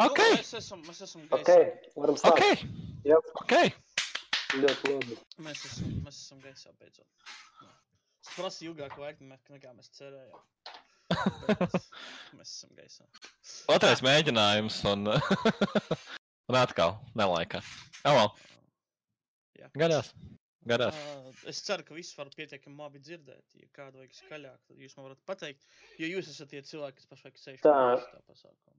Ok, Nu, mēs esam, mēs esam Ok, gaisā. varam sākt. ok, Jā, ok. ļoti labi. Mēs esam, mēs esam gaisā beidzot. Tas prasa ilgāku laiku, ne- nekā mēs cerējām. Bet mēs esam gaisā. Otrais mēģinājums un, un atkal nelaikā. Alo, Jā. gadās. Gadās. Ā, Es ceru, ka viss var pietiekami labi dzirdēt. Ja kādu vajag skaļāk, tad jūs man varat pateikt. Jo jūs esat tie cilvēki, kas pašlaik sēž pie tā pasākuma.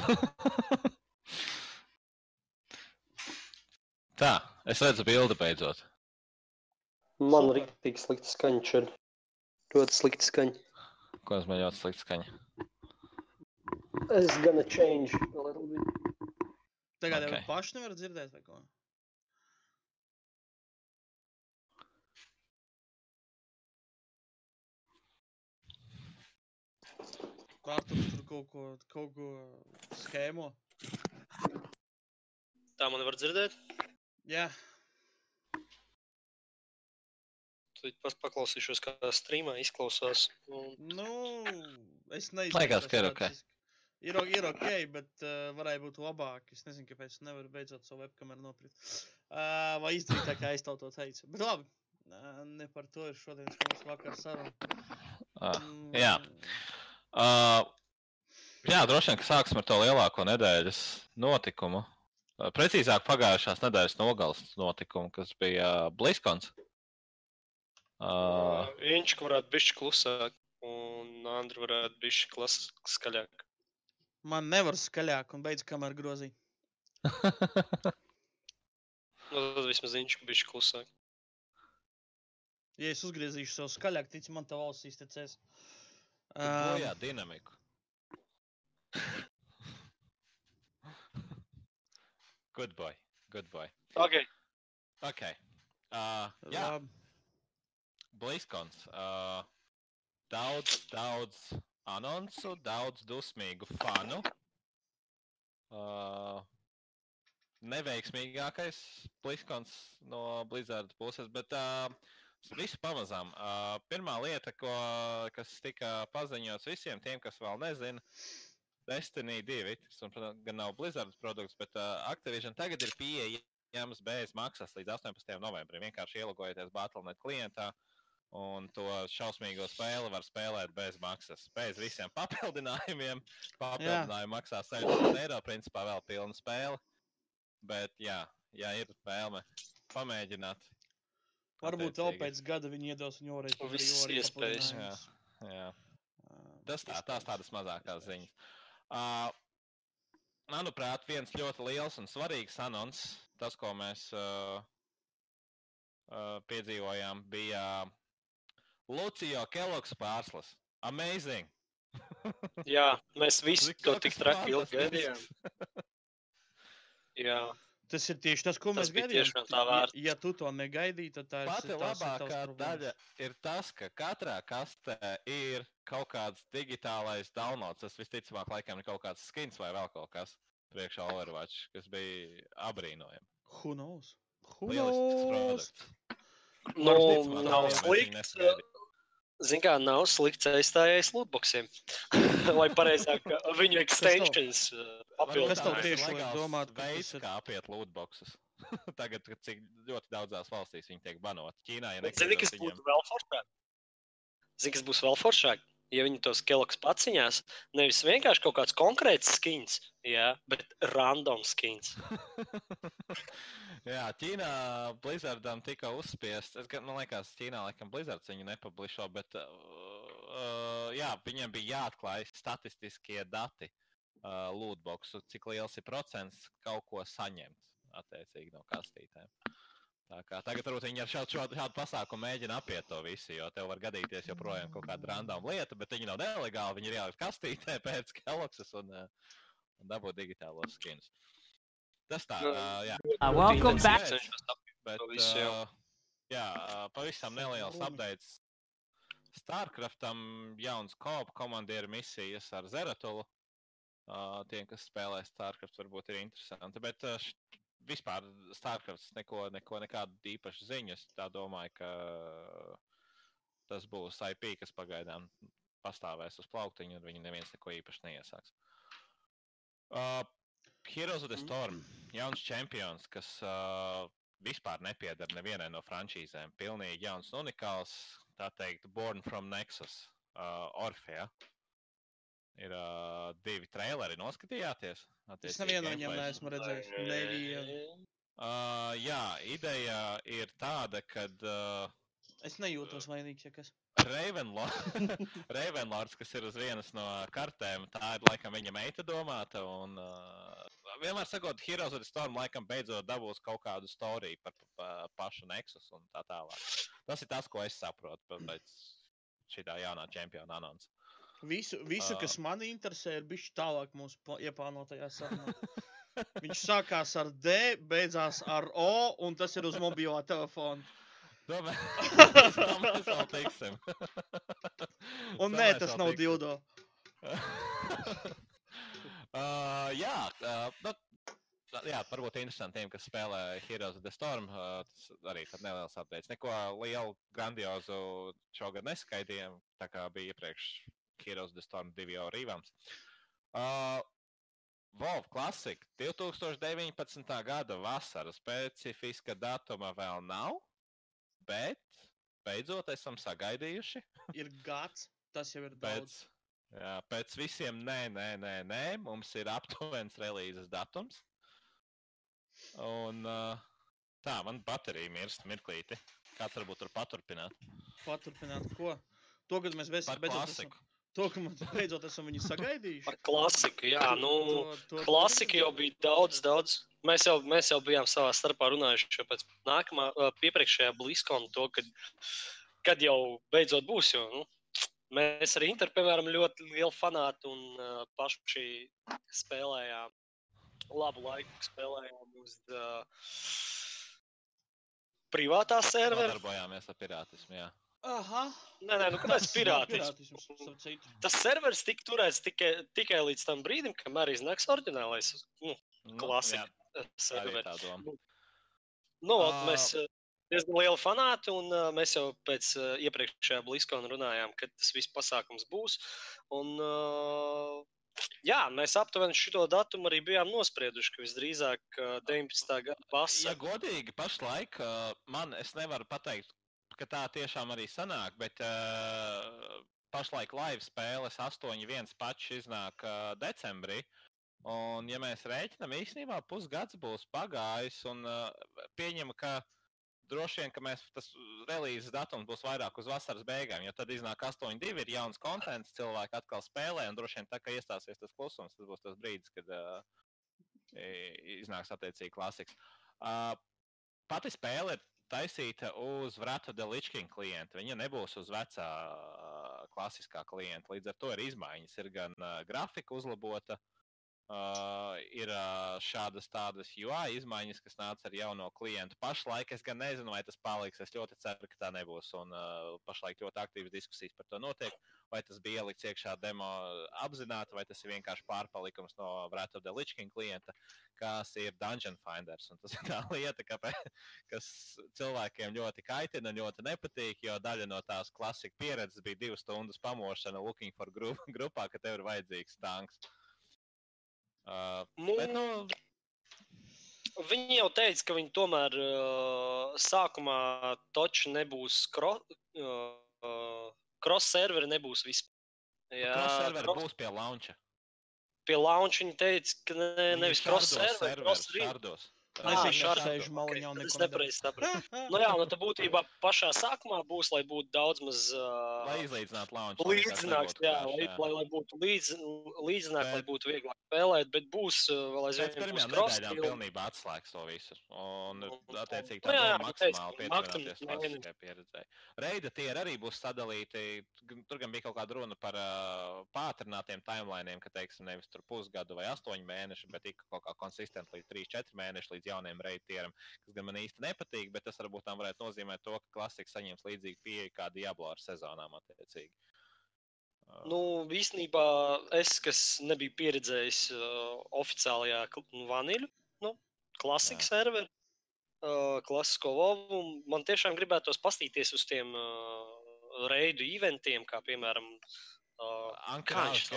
Tā, es redzu bildi beidzot. Man Super. rīktīgi slikti skaņa šeit. Ļoti slikti skaņa. Ko es man ļoti slikti skaņa? Es gonna change a little bit. Tagad jau Ok. paši nevar dzirdēt, vai ko? Pārturs tur kaut ko, kaut ko skēmo. Tā man var dzirdēt. Jā, Tad pats paklausīšos, kā streamā izklausās. Un... nu, es nezinu. Liekas, ka ir ok. Ir, ir ok, bet uh, varēja būt labāk. Es nezinu, kāpēc es nevaru beidzot savu webkameru nopirkt. Uh, vai izdarīt tā, kā es tev to teicu. Bet labi, uh, ne par to ir šodienas mūsu vakar saruna. Ah, Mm, jā. Uh, jā, droši vien, ka sāksim ar to lielāko nedēļas notikumu. Uh, precīzāk, pagājušās nedēļas nogales notikumu, kas bija uh, Bliskons. Uh, Viņš varētu būt klusāk, un Andri varētu būt skaļāk. Man nevar skaļāk un beidz kameru grozīt. Nu, tad vismaz viņš bija klusāk. Ja es uzgriezīšu savu skaļāk, tic man, tev ausīs tecēs. uh, Um, jā, dinamiku. Good boy, good boy. Okay. Ok. Uh, jā, labi. Bliskons. Uh, daudz, daudz anonsu, daudz dusmīgu fanu. Uh, neveiksmīgākais Bliskons no Blizzard puses, bet uh, visu pamazām. Uh, pirmā lieta, ko, kas tika paziņots visiem tiem, kas vēl nezina, Destiny 2, tas gan nav Blizzard produkts, bet uh, Activision tagad ir pieejams bez maksas līdz 18. novembrim. Vienkārši ielogojieties Battle.net klientā. Un to šausmīgo spēli var spēlēt bez maksas. Bez visiem papildinājumiem. Papildinājumi maksā 60 eiro. Principā vēl pilna spēle. Bet, jā, ja ir vēlme pamēģināt. Varbūt vēl pēc gada viņi iedos viņu Visas Riori iespējas. Jā, jā. Tas tā, tās tādas mazākās ziņas. Uh, manuprāt, viens ļoti liels un svarīgs anons, tas, ko mēs uh, uh, piedzīvojām, bija Lucija Keloks pārslas. Amazing! Jā, mēs visi to tik traki ilgi gaidījām. Jā, Tas ir tieši tas, ko Tas mēs bija gaidījām. Ja-. Ja tu to negaidīji, tad tā ir Pati labākā daļa ir tas, ka katrā kastē ir kaut kāds digitālais downloads. Tas visticamāk, laikam, ir kaut kāds skins vai vēl kaut kas priekšā Overwatch, kas bija abrīnojami. Who knows? Who knows? produkts. nu, Visticamāk, nav slikts. Ziniet, kā nav slikts aizstājējis lootboxiem. Vai pareizāk, viņu extensions Varbūt Kas tev tieši liek domāt, ka veids, ir- kā apiet lootboxes. Tagad, kad cik ļoti daudzās valstīs viņi tiek banoti. Ķīnā, ja Bet Zini, kas nekļūdos, būtu vēl foršāk? Zini, kas būs vēl foršāk? Ja viņi tos keloks paciņās, nevis vienkārši kaut kāds konkrēts skins, jā, bet random skins. Jā, Ķīnā Blizzardam tika uzspiests. Es man liekas, Ķīnā laikam Blizzards viņu nepublišo, bet uh, uh, jā, viņiem bija jāatklāj statistiskie dati uh, lootboxu, cik liels ir procents kaut ko saņemt attiecīgi no kastītēm. Tā kā tagad varbūt viņi ar šādu, šādu, šādu pasākumu mēģina apiet to visu, jo tev var gadīties joprojām kaut kāda random lieta, bet viņi nav nelegāli, viņi ir jāliek kastītē pēc Kellogsas un, uh, un dabūt digitālos skinus. Tas tā, Nu, uh, jā. Uh, welcome back. Bet, uh, jā, uh, pavisam neliels updates. Starcraftam jauns kopu komandieru misijas ar Zeratulu. Uh, tiem, kas spēlē Starcraft, varbūt ir interesanti. Bet uh, vispār Starcrafts neko, neko nekādu īpašu ziņu. Es domāju, ka tas būs IP, kas pagaidām pastāvēs uz plauktiņa, un viņi neviens neko īpaši neiesāks. Uh, Heroes of the Storm. Jauns čempions, kas uh, vispār nepiedara nevienai no frančīzēm. Pilnīgi jauns un unikāls. Tā teikt, Born from Nexus. Uh, Orfea. Ir uh, divi traileri, noskatījāties? Es Attiecīgi nevienu no viņiem neesmu redzējis. Nevienu. Uh, jā, ideja ir tāda, ka uh, Es nejūtos vainīgs, ja kas. Ravenlords, Ravenlords, kas ir uz vienas no kartēm, tā ir laikam viņa meita domāta. Un, uh, vienmēr sakot, Heroes of the Storm laikam beidzot dabūs kaut kādu storiju par, par, pašu Nexus un tā tālāk. Tas ir tas, ko es saprotu pēc šī jaunā čempiona anonsa. Visu, visu kas man interesē, ir bijis tālāk mūsu ieplānotajā sarunā. Viņš sākās ar D, beidzās ar O, un tas ir uz mobilo telefonu. Domāju, mēs vēl tiksim. Un nē, tas nav dildo. uh, jā, uh, nu, jā, varbūt interesantiem, kas spēlē Heroes of the Storm. Uh, tas arī tāds neliels updates. Neko lielu, grandiozu šogad neskaidījām, tā kā bija iepriekš Heroes of the Storm 2 jau rīvāms. Uh, Volv Classic 2019. gada vasara specifiska datuma vēl nav, bet beidzot esam sagaidījuši. Ir gads, tas jau ir Pēc, daudz. jā, pēc visiem nē, nē, nē, nē, mums ir aptuvens relīzes datums. Un uh, tā, man baterija mirst mirklīti. Kāds varbūt tur paturpināt? Paturpināt, ko? To, kad mēs Par beidzot klasiku. esam, to, ka mēs beidzot esam viņu sagaidījuši. Par klasiku, jā, nu, To- to- klasika jau bija daudz, daudz. Mēs jau, mēs jau bijām savā starpā runājuši jau pēc nākamā, iepriekšējā bliskona to, kad, kad jau beidzot būs. Jo, nu, mēs arī Inter, piemēram, ļoti lieli fanāti un uh, paši spēlējām labu laiku, spēlējām uz uh, privātā servera. Nodarbojāmies ar pirātismu. Jā. Aha. Nē, nē, nu pirātis? Pirātisms. Tas serveris tika turēts tikai, tikai līdz tam brīdim, kamēr iznāks oriģinālais nu, Nu, klasika jā, serveris. tā doma. Nu, Ā. mēs uh, diezgan lieli fanāti, un uh, mēs jau pēc uh, iepriekšējā bliskona runājām, kad tas viss pasākums būs. Un, uh, jā, mēs aptuveni šo datumu arī bijām nosprieduši, ka visdrīzāk uh, 19. gada Ja vasarā. godīgi, pašlaik uh, man es nevaru pateikt, ka tā tiešām arī sanāk, bet uh, pašlaik live spēles 8.1 pašs iznāk uh, decembrī. Un, ja mēs rēķinām, īstenībā pusgads būs pagājis, un uh, pieņemu, ka droši vien, ka mēs tas relīzes datums būs vairāk uz vasaras beigām, jo tad iznāk 8.2, ir jauns konteksts, cilvēki atkal spēlē, un droši vien tā, ka iestāsies tas klusums, tas būs tas brīdis, kad uh, iznāks attiecīgi klasiks. Uh, pati spēle ir taisīta uz Vrata Deličkina klienta. Viņa nebūs uz vecā klasiskā klienta. Līdz ar to ir izmaiņas. Ir gan grafika uzlabota, uh, ir uh, šādas tādas UI izmaiņas, kas nāca ar jauno klientu. Pašlaik es gan nezinu, vai tas paliks. Es ļoti ceru, ka tā nebūs. Un uh, pašlaik ļoti aktīvas diskusijas par to notiek. Vai tas bija ielikts iekšā demo apzināti, vai tas ir vienkārši pārpalikums no Vrata Deličkina klienta, kas ir Dungeon Finders. Un tas ir tā lieta, kāpēc kas cilvēkiem ļoti kaitina ļoti nepatīk, jo daļa no tās klasika pieredzes bija divas stundas pamošana, looking for group, grupā, ka tev ir vajadzīgs tanks. Uh, Nu, bet, nu, Viņi jau teica, ka viņi tomēr uh, sākumā toču nebūs kro, uh, cross serveri nebūs vispār. Jā, serveri cross- būs pie launcha. pie launch viņi teica, ka ne, nevis cross serveri, cross read. Šardos. Mēs Ā, vienkārši šādi. sēžam maliņā un Okay, neko es nepareizi sapratu. Nu jā, nu tā būtībā pašā sākumā būs, lai būtu daudz maz. Uh, Lai izlīdzinātu launchu. Līdzinājums, jā, lai, lai, lai būtu līdz, līdzinājums, lai Bet- būtu vieglāk spēlēt, bet būs uh, vēl Pēc aizvien būs pirmajām nedēļām pilnībā atslēgs to visu. Un, attiecīgi, tā jā, jā, maksimāli maksim- pieturēties pieredzei. Reida tie arī būs sadalīti. Tur gan bija kaut kāda runa par uh, pātrinātiem timeliniem, ka, teiksim, nevis tur pusgadu vai astoņu mēnešu, bet ik kaut kā konsistenti līdz 3-4 mēneši līdz jauniem reitiem, kas gan man īsti nepatīk, bet tas varbūt tam varētu nozīmēt to, ka klasika saņems līdzīgu pieeju kā Diablo ar sezonām attiecīgi. Nu, īstenībā es, kas nebiju pieredzējis uh, oficiālajā nu, vaniļu, nu, klasikas serveru, uh, klasisko vovu, man tiešām gribētos pastīties uz tiem uh, reidu eventiem, kā piemēram Uh, saucās?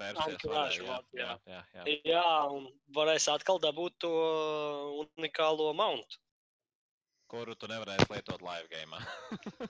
versijas. Anchorage, jā, un varēs atkal dabūt to unikālo mountu. Kuru tu nevarēsi lietot live game.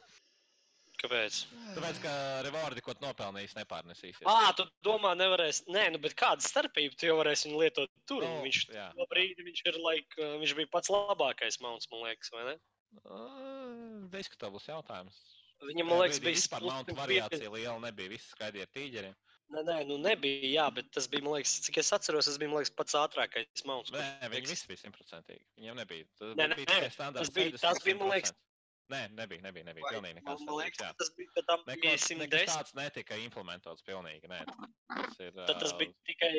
Kāpēc? Tāpēc, ka rewardi, ko nopelnījis, nepārnesīsies. Ah, tu domā, nevarēs. Nē, nu, bet kāda starpība? Tu jau varēsi viņu lietot tur. Nu, un viņš jā. brīdi viņš ir, like, uh, viņš bija pats labākais mounts, man liekas, vai ne? Uh, Diskutabls jautājums. Viņam, man liekas, bija un variācija liela nebija. Viss skaidri ar tīģeriem. Nē, nē, nu nebija, jā, bet tas bija, man liekas, cik es atceros, tas bija, man liekas, pats ātrākais mounts. Nē, viņi visi bija simtprocentīgi. Viņiem nebija. Tas Nē, bija nē, nē, standarts tas bija- 70, tas bija, man liekas- 100%. Nē, nebija, nebija, nebija. Vai- Pilnīgi nekāds. man liekas, jā. tas bija, ka tam bija nekas 110. tāds netika implementots pilnīgi. Nē. Tas ir, Tad tas ā, bija tikai,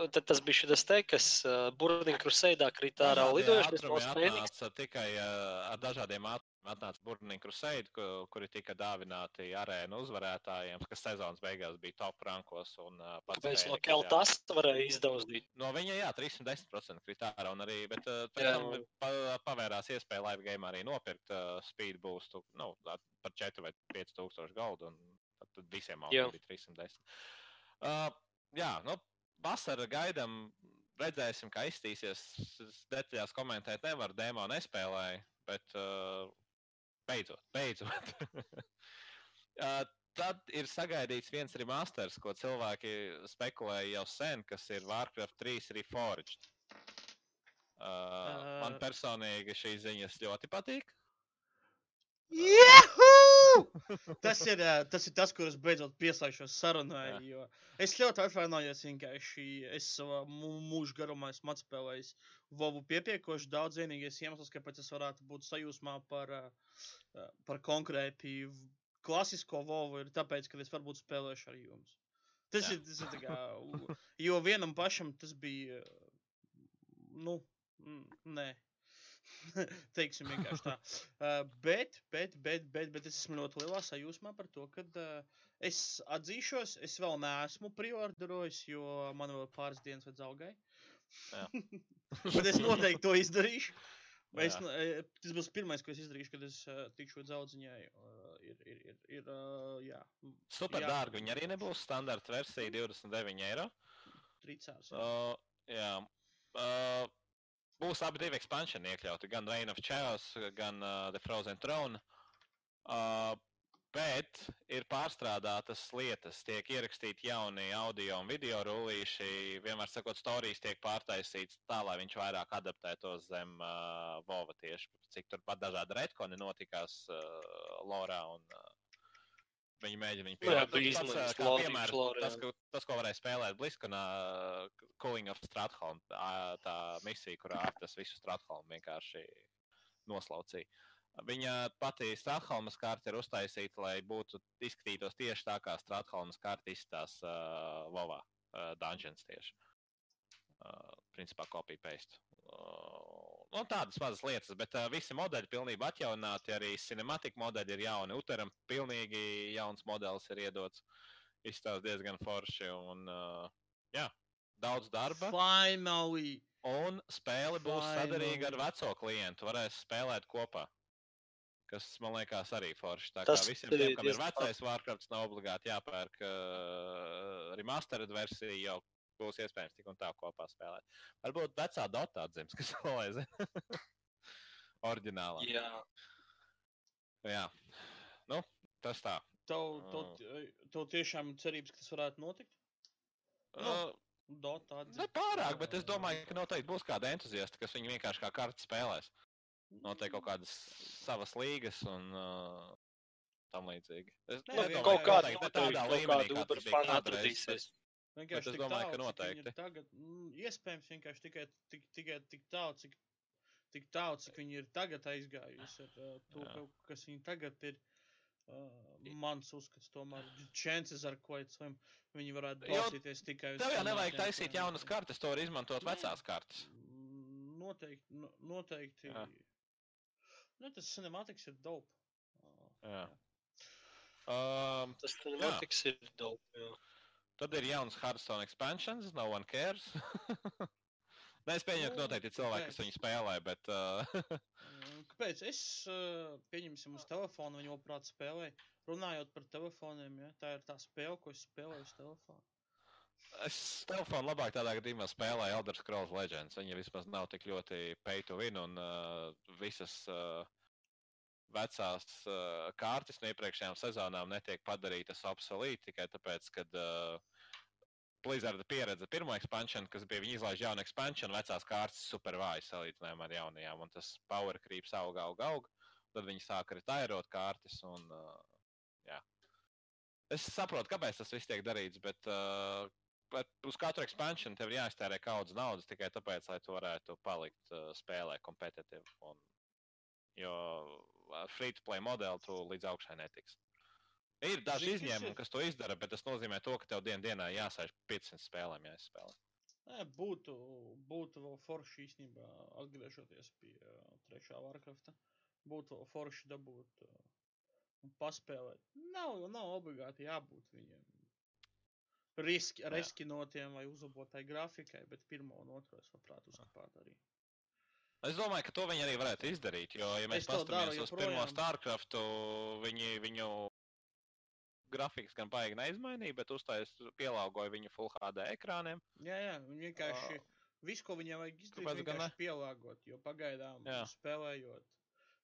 uh, tad tas bija šis te, kas uh, Burbuļsaktas kruseidā krita ārā dažādie lidojušas ātrumi no atnāca tikai ā, ar dažādiem ātrumiem. Atnāca Burbuļsaktas Crusade, ku- kuri tika dāvināti arēnu uzvarētājiem, kas sezonas beigās bija top rankos. Un, ā, pats Kāpēc no. Keltas varēja izdauzdīt? No viņa, jā, 310% krita ārā. un Arī, bet uh, pēc tam pa, pavērās iespēja live game arī nopirkt uh, speed boostu nu, par 4 vai 5 tūkstošu galdu. un Tad, tad visiem Jā. augstiem bija 310. Uh, jā, nu, vasara gaidām. Redzēsim, kā iztīsies. Es Detaļās komentēt nevaru, demo nespēlēju, bet uh, beidzot, beidzot. uh, tad ir sagaidīts viens remasters, ko cilvēki spekulēja jau sen, kas ir Warcraft 3 Reforged. Uh, man Ā. personīgi šīs ziņas ļoti patīk. Juhu! Tas ir, tas ir tas, kur es beidzot pieslēgšos sarunai. Es ļoti atvainojos, vienkārši es savā mū- mūža garumā esmu atspēlējis Vovu pietiekoši daudz. Vienīgais iemesls, kāpēc es varētu būt sajūsmā par, par konkrēti klasisko Vovu, ir tāpēc, ka es varbūt spēlēšu ar jums. Tas ir, tas ir tā kā, jo vienam pašam tas bija, nu, nē. Teiksim vienkārši tā. Uh, bet, bet, bet, bet, bet es esmu ļoti lielā sajūsmā par to, ka uh, es atzīšos, es vēl neesmu priorderojis, jo man vēl pāris dienas vajag augai. Bet es noteikti to izdarīšu. Es, eh, tas būs pirmais, ko es izdarīšu, kad es uh, tikšu līdz audziņai. Uh, ir, ir, ir, ir uh, jā, Super Jā. dārgi. Viņi arī nebūs standarta versija 29 eiro. trīcās. Uh, jā. Uh, būs abi divi expansioni iekļauti. Gan Reign of Chaos, gan uh, The Frozen Throne. Uh, bet ir pārstrādātas lietas, tiek ierakstīti jauni audio un video rullīši. Vienmēr sakot, stāstījis tiek pārtaisīts tā, lai viņš vairāk adaptētos zem uh, Vova tieši. Cik tur pat dažādi retkoni notikās uh, Lorā un uh, Viņi mēģina viņu bija Tas tas, ko, varēja spēlēt Bliskanā, Cooling of Stratholm, tā, tā misija, kurā tas visu Stratholm vienkārši noslaucīja. Viņa pati Stratholmas karte ir uztaisīta, lai būtu izskatītos tieši tā, kā Stratholmas karte izskatās uh, Vovā, uh, Dungeons tieši. Uh, principā copy-paste. Uh, nu, tādas mazas lietas, bet uh, visi modeļi pilnībā atjaunināti. Arī cinematika modeļi ir jauni. Uteram pilnīgi jauns modelis ir iedots. Izstāsta diezgan forši. Un, uh, jā, daudz darba. Finally! Un spēle būs Finally. sadarīga ar veco klientu. Varēs spēlēt kopā. Kas man liekas arī forši. Tā Tas kā visiem ir tiem, kam ir vecais Warcraft, nav obligāti jāpērk uh, remastered versija, jau būs iespējams tik un tā kopā spēlēt. Varbūt vecā Dota atzīmes, kas vēl aizvien. Oriģinālā. Jā, Jā. Nu, tas tā. Tev, tev, tev tiešām ir cerības, ka tas varētu notikt? Nu, Dota atzīt. ne pārāk, bet es domāju, ka noteikti būs kādi entuziasti, kas viņu vienkārši kā kartu spēlēs. Noteikti kaut kādas savas līgas un uh, tam līdzīgi. Es nu, vienkārši- kaut kādā līmenī, kāda tas atradīsies. Vienkārši es domāju, ka tālu, ir noteikti. Tagad, mm, iespējams, vienkārši tikai tik, tikai tik tālu, cik, tik tālu, cik viņi ir tagad aizgājuši ar uh, to, Jā. ka, kas viņi tagad ir. Uh, mans uzskats, tomēr, chances are quite slim. Viņi varētu balstīties tikai uz Tev jau nevajag taisīt klājumiem. jaunas kartes, to var izmantot Nē. vecās kartes. Noteikti, no, noteikti. Jā. Nu, tas cinematiks ir dope. Uh, Jā. Um, Tas cinematiks ir dope. jā. Tad ir jauns Hearthstone expansions, no one cares. Nē, es pieņemu, ka Nu, noteikti ir cilvēki, kas viņu spēlē, bet uh, Kāpēc? Es uh, pieņemsim uz telefonu, viņu labprāt spēlēju. runājot par telefoniem, ja, tā ir tā spēle, ko es spēlēju uz telefona. Es telefonu labāk tādā gadījumā spēlēju Elder Scrolls Legends. Viņa vismaz nav tik ļoti pay to win un uh, visas uh, vecās uh, kārtas no iepriekšējām sezonām netiek padarītas obsolīti tikai tāpēc, ka uh, Blizzard pieredze pirmo expansion, kas bija viņi izlaiž jaunu expansion, vecās kārtas super vājas salīdzinājumā ar jaunajām, un tas power creeps aug, aug, aug. Tad viņi sāka retairot kārtas un uh, jā. Es saprotu, kāpēc tas viss tiek darīts, bet, uh, bet uz katru expansion tev ir jāiztērē kaudz naudas tikai tāpēc, lai tu varētu palikt uh, spēlē kompetitīvi. Jo free-to-play modeli tu līdz augšai netiks. Ir daži kas izņēmumi, kas to izdara, bet tas nozīmē to, ka tev dien dienā jāsēž 500 spēlēm jāizspēlē. Nē, būtu, būtu vēl forši īstenībā atgriežoties pie uh, trešā Warcrafta. Būtu vēl forši dabūt uh, un paspēlēt. Nav, nav obligāti jābūt viņiem riski, riskinotiem vai uzlabotai grafikai, bet pirmo un otro es labprāt uzkāpāt arī. Es domāju, ka to viņi arī varētu izdarīt. Jo, ja mēs paskatāmies uz pirmo. StarCraftu, viņi viņu grafikas gan baigi neizmainīja, bet uztais pielāgoja viņu Full HD ekrāniem. Jā, jā, viņi vienkārši visu, ko viņiem vajag izdarīt, gan vienkārši pielāgot, jo pagaidām Jā. spēlējot.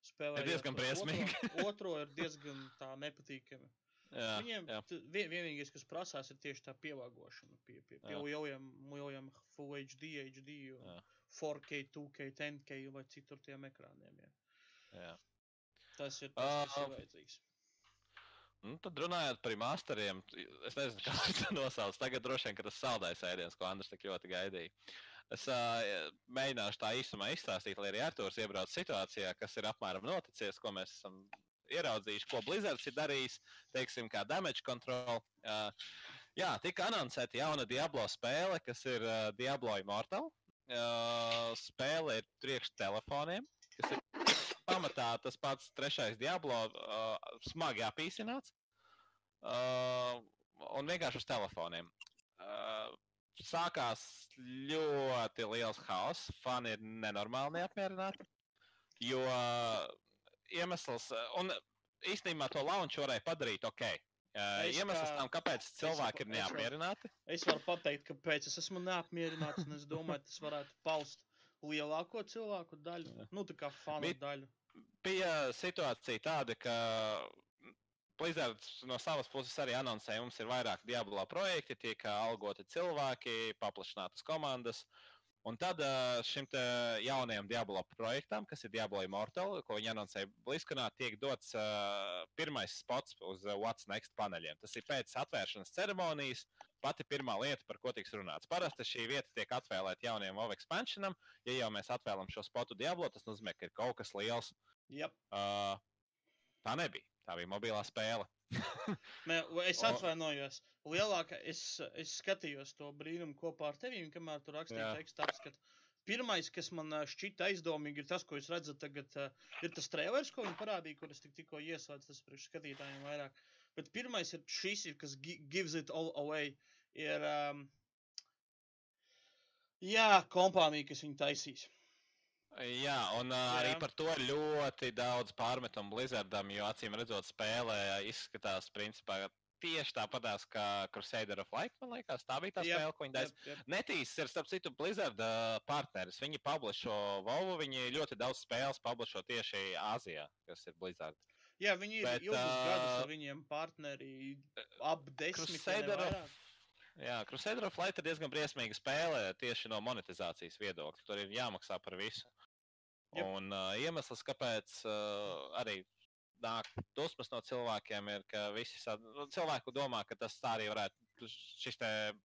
Spēlējot diezgan to briesmīgi. Otro, otro ir diezgan tā nepatīkami. Jā, Viņiem jā. vien, vienīgais, kas prasās, ir tieši tā pielāgošana pie, pie, pie lieliem, lieliem Full HD, HD, un. 4K, 2K, 10K vai citur tiem ekrāniem. Jā. jā. Tas ir tas, kas Ā, ir vajadzīgs. Nu, tad runājot par masteriem, es nezinu, kā to nosauc. Tagad droši vien tas saldais ēdiens, ko Andris tik ļoti gaidīja. Es uh, mēģināšu tā īsumā izstāstīt, lai arī Arthurs iebrauc situācijā, kas ir apmēram noticies, ko mēs esam ieraudzījuši, ko Blizzards ir darījis, teiksim, kā damage control. Uh, jā, tika anoncēta jauna Diablo spēle, kas ir uh, Diablo Immortal. Uh, spēle ir priekš telefoniem, kas ir pamatā tas pats trešais Diablo, uh, smagi apīsināts. Uh, un vienkārši uz telefoniem. Uh, sākās ļoti liels haoss. Fani ir nenormāli neapmierināti. Jo iemesls, un īstenībā to launchu varēja padarīt ok. Uh, Es iemesls kā- tam, kāpēc cilvēki ir neapmierināti, Es varu pateikt, kāpēc es esmu neapmierināts, un es domāju, tas varētu paust lielāko cilvēku daļu. Jā. Nu, tā kā fanu Bet- daļu. bija situācija tāda, ka Blizzards no savas puses arī anoncēja, mums ir vairāk Diablo projekti, tiek algoti cilvēki, paplašinātas komandas. Un tad šim jaunajam Diablo projektam, kas ir Diablo Immortal, ko viņi anoncēja Blizzkanā, tiek dots pirmais spots uz What's Next paneļiem. Tas ir pēc atvēršanas ceremonijas pati pirmā lieta, par ko tiks runāts. Parasti šī vieta tiek atvēlēta jaunajam WoW expansionam. Ja jau mēs atvēlam šo spotu Diablo, tas nozīmē, ka ir kaut kas liels. Jā, Uh, tā nebija. Tā bija mobilā spēle. Nē, es atvainojos. Lielākā es, es skatījos to brīnumu kopā ar tevi, kamēr tur rakstīja Jā. tekstu apskatu. Pirmais, kas man šķita aizdomīgi, ir tas, ko jūs redzat tagad, ir tas trailers, ko viņi parādīja, kur es tik, tikko ieslēdzu, tas priekš skatītājiem vairāk. Bet pirmais ir šis, ir, kas gi gives it all away, ir, um, jā, kompānija, kas viņu taisīs. Jā, un uh, arī Jā. par to ir ļoti daudz pārmetumu Blizzardam, jo acīm redzot, spēlē izskatās principā tieši tāpatās kā Crusader of Light. Man liekas, tā bija tā Jep, spēle, ko viņi taisīja. Jep, jep. Netīs ir, starp citu, Blizzard uh, partneris. Viņi publisko Volvo, viņi ļoti daudz spēles publisko tieši Āzijā, kas ir Blizzard. Jā, viņi ir Bet, ilgus gadus ā, ar viņiem partneri ap desmit. vairāk. jā, Crusader of Light ir diezgan briesmīga spēle tieši no monetizācijas viedokļa. Tur ir jāmaksā par visu. Jep. Un uh, iemesls, kāpēc uh, arī nāk dusmas no cilvēkiem, ir, ka visi sa- nu, cilvēku domā, ka tas tā arī varētu šis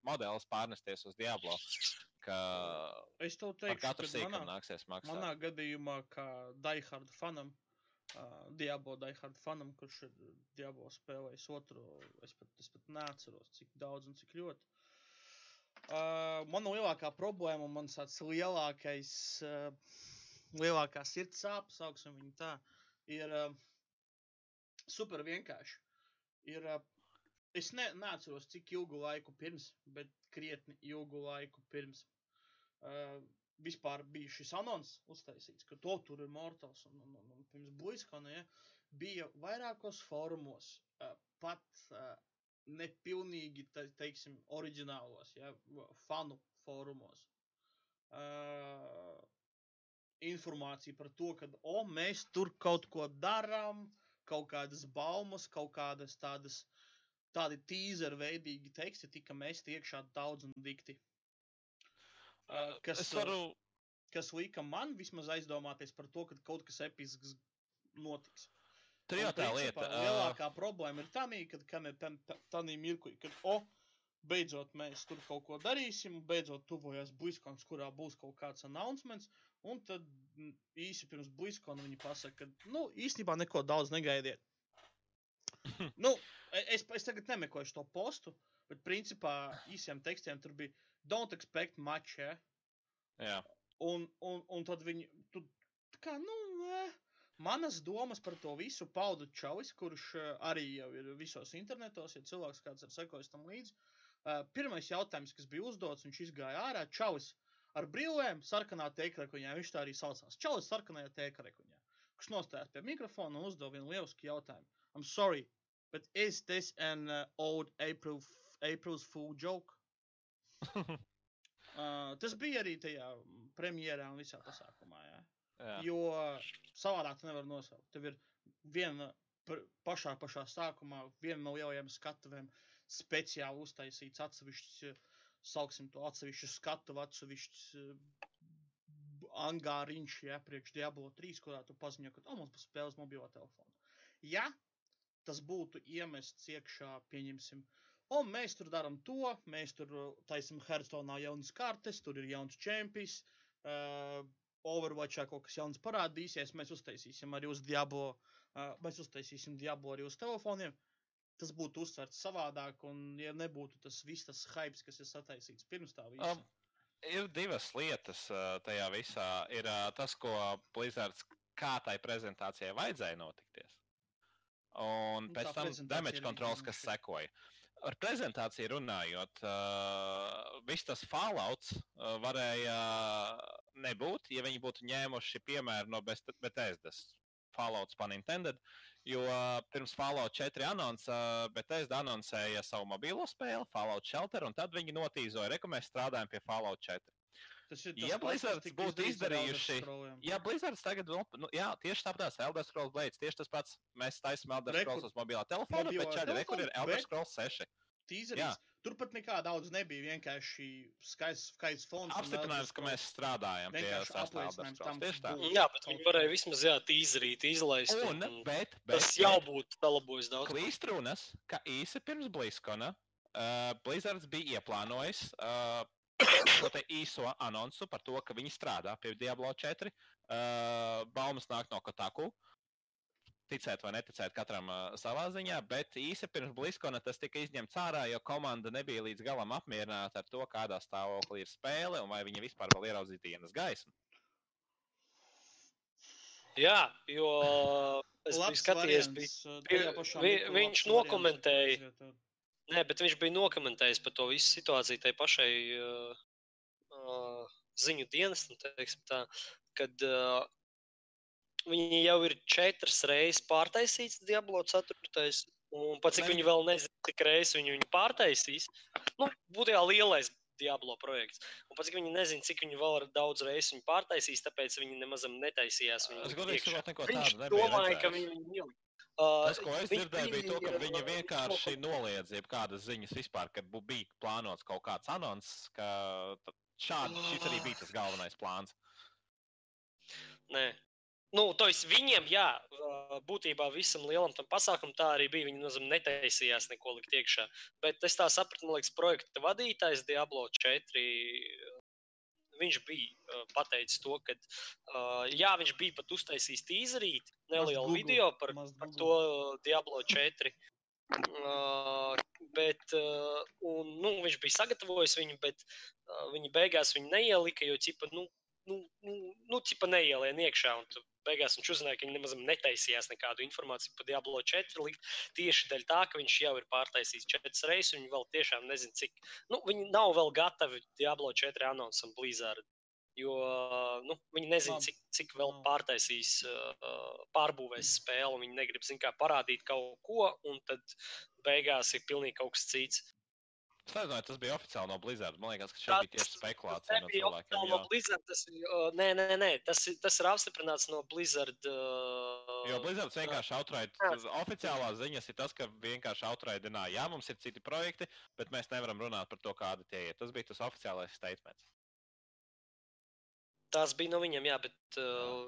modelis pārnesties uz Diablo. Ka Es tev teikšu, ka sīkumu manā, nāksies maksāt. manā gadījumā, kā Daihard fanam, uh, Diablo Daihard fanam, kurš ir Diablo spēlējis otru, es pat, es pat neatceros, cik daudz un cik ļoti. Uh, mana lielākā problēma, un mans lielākais, uh, lielākā sirds sāpes, sauksim viņu tā, ir uh, super vienkārši. Ir, uh, es ne, neatceros, cik ilgu laiku pirms, bet krietni ilgu laiku pirms. Uh, vispār bija šis anons uztaisīts, ka to tur ir mortāls un, un, un, un pirms Blizzcona, ja, bija vairākos fórumos, uh, pat uh, nepilnīgi, te, teiksim, oriģinālos, ja, fanu fórumos. Uh, informācija par to, ka, o, mēs tur kaut ko darām, kaut kādas baumas, kaut kādas tādas, tādi tīzeru veidīgi teksti tika mesti iekšā daudz un dikti. Uh, kas, es uh, varu. kas lika man vismaz aizdomāties par to, ka kaut kas episks notiks. Tur jau tā lieta. ā, Lielākā problēma ir tā, kad tādā mirklī, kad, o, beidzot mēs tur kaut ko darīsim, beidzot tuvojas Bliskons, kurā būs kaut kāds announcements, un tad īsi pirms Bliskona viņi pasaka, ka, nu, īstenībā neko daudz negaidiet. nu, e- es, es tagad nemeklēšu to postu, bet principā īsiem tekstiem tur bija don't expect much, ja? Jā. Un, un, un tad viņi, tu, kā, nu, eh, manas domas par to visu pauda Čalis, kurš eh, arī jau ir visos internetos, ja cilvēks kāds ir sekojis tam līdzi. Uh, pirmais jautājums, kas bija uzdots, viņš izgāja ārā, Čalis ar brīvlēm, sarkanā tēkrekuņā, viņš tā arī saucās. Čalis sarkanajā tēkrekuņā, kurš nostājās pie mikrofona un uzdeva vienu lielisku jautājumu. I'm sorry, but is this an uh, old April, April's Fool joke? Uh, tas bija arī tajā premjerā un visā pasākumā. Ja? jā. Jo savādāk tu nevari nosaukt. Tev ir viena pašā, pašā sākumā, viena no lielajām skatuvēm speciāli uztaisīts atsevišķs, sauksim to atsevišķu skatu, atsevišķs eh, angāriņš, ja, priekš Diablo 3, kurā tu paziņo, ka, oh, mums būs spēles mobilo telefonu. Ja tas būtu iemests iekšā, pieņemsim, o, mēs tur darām to, mēs tur uh, taisam Hearthstone jaunas kartes, tur ir jauns čempions, uh, Overwatchā kaut kas jauns parādīsies, mēs uztaisīsim arī uz Diablo, uh, mēs uztaisīsim Diablo arī uz telefoniem. Tas būtu uztverts savādāk, un ja nebūtu tas viss tas hype, kas ir sataisīts pirms tā visa. Um, ir divas lietas uh, tajā visā. Ir uh, tas, ko Blizzards kā tai prezentācijai vajadzēja notikties. Un Nu, pēc tam damage controls, kas sekoja. Ar prezentāciju runājot, uh, viss tas fallouts uh, varēja nebūt, ja viņi būtu ņēmuši piemēru no Bethesdas. Fallouts pan intended, jo pirms Fallout 4 anonsa Bethesda anoncēja savu mobilo spēli, Fallout Shelter, un tad viņi notīzoja, ka mēs strādājam pie Fallout 4. Tas ir ja pats, kas Blizzards būtu izdarījuši-. Ja Blizzards tagad, nu, jā, tieši tāpat Elder Scrolls Blades, tieši tas pats, mēs taisām Elder Scrolls uz mobilā telefona, bet šādi re, kur ir Elder bet- Scrolls 6. Tīzerīts. Tur pat nekā daudz nebija. Vienkārši skaists, skaists fons. Apstiprinājums, ka mēs strādājam pie Vienkārši sastā Elder apliecinājums Scrolls. tam, Tieši tā. Jā, bet viņi varēja vismaz jā, tīzrīt, izlaist. Un, un bet, bet, tas jau būtu salabojis daudz. Klīst runas, ka īsi pirms Blizzkona uh, Blizzards bija ieplānojis uh, šo te īso anonsu par to, ka viņi strādā pie Diablo 4. Uh, baumas nāk no Kotaku. Ticēt vai neticēt katram uh, savā ziņā, bet īsi pirms Blizzkona tas tika izņemts ārā, jo komanda nebija līdz galam apmierināta ar to, kādā stāvoklī ir spēle un vai viņa vispār vēl ieraudzīs dienas gaismu. Jā, jo es biju skatījies, bija bija- mirklī viņš nokomentēja. Nē, bet viņš bija nokomentējis par to visu situāciju tai pašai uh, uh, ziņu dienestam, teiksim tā, kad uh, viņi jau ir četras reizes pārtaisīts Diablo 4. Un pat cik viņi vēl nezina, cik reizes viņi viņu pārtaisīs, nu, būtu jau lielais Diablo projekts. Un pat cik viņi nezina, cik viņi vēl ar daudz reizes viņu pārtaisīs, tāpēc viņi nemaz netaisījās. Viņu Es godīgi sakot, neko Viņš tādu nebija. domāja, ka viņi viņu ieliks. Uh, Tas, ko es dzirdēju, bija to, ka viņi vienkārši noliedza jebkādas ziņas vispār, kad bu- bija plānots kaut kāds anons, ka šādi šis arī bija tas galvenais plāns. Nē. Nu, to es viņiem, jā, būtībā visam lielam tam pasākumam tā arī bija. Viņi nozīm, netaisījās neko likt iekšā. Bet es tā sapratu, man liekas, projekta vadītājs Diablo 4. Viņš bija pateicis to, ka, jā, viņš bija pat uztaisījis tīzerīti, nelielu Google, video par, par to Diablo 4. Uh, bet, uh, un, nu, viņš bija sagatavojis viņu, bet uh, viņi beigās viņu neielika, jo ķipa, nu, nu, nu, nu ķipa neielien iekšā. Un beigās viņš uzzināja, ka viņi nemaz netaisījās nekādu informāciju par Diablo 4 likt tieši dēļ tā, ka viņš jau ir pārtaisījis četras reizes, un viņi vēl tiešām nezina, cik. Nu, viņi nav vēl gatavi Diablo 4 anonsam Blizzard. Jo nu, viņi nezina, cik, cik vēl pārtaisīs, pārbūvēs spēli. Viņi negrib zin, kā, parādīt kaut ko, un tad beigās ir pilnīgi kaut kas cits. Es nezinu, tas bija oficiāli no Blizzard. Man liekas, ka šeit Tas- bija tieši Tas spekulācija no nebija cilvēkiem. oficiāli no Blizzard. Tas, ir, uh, nē, nē, nē, tas, ir- tas ir apstiprināts no Blizzard. Uh, jo Blizzard vienkārši outright, Jā. oficiālās ziņas ir tas, ka vienkārši outraidināja, jā, mums ir citi projekti, bet mēs nevaram runāt par to, kādi tie ir. Tas bija tas oficiālais statements. Tas bija no viņiem, jā, bet uh,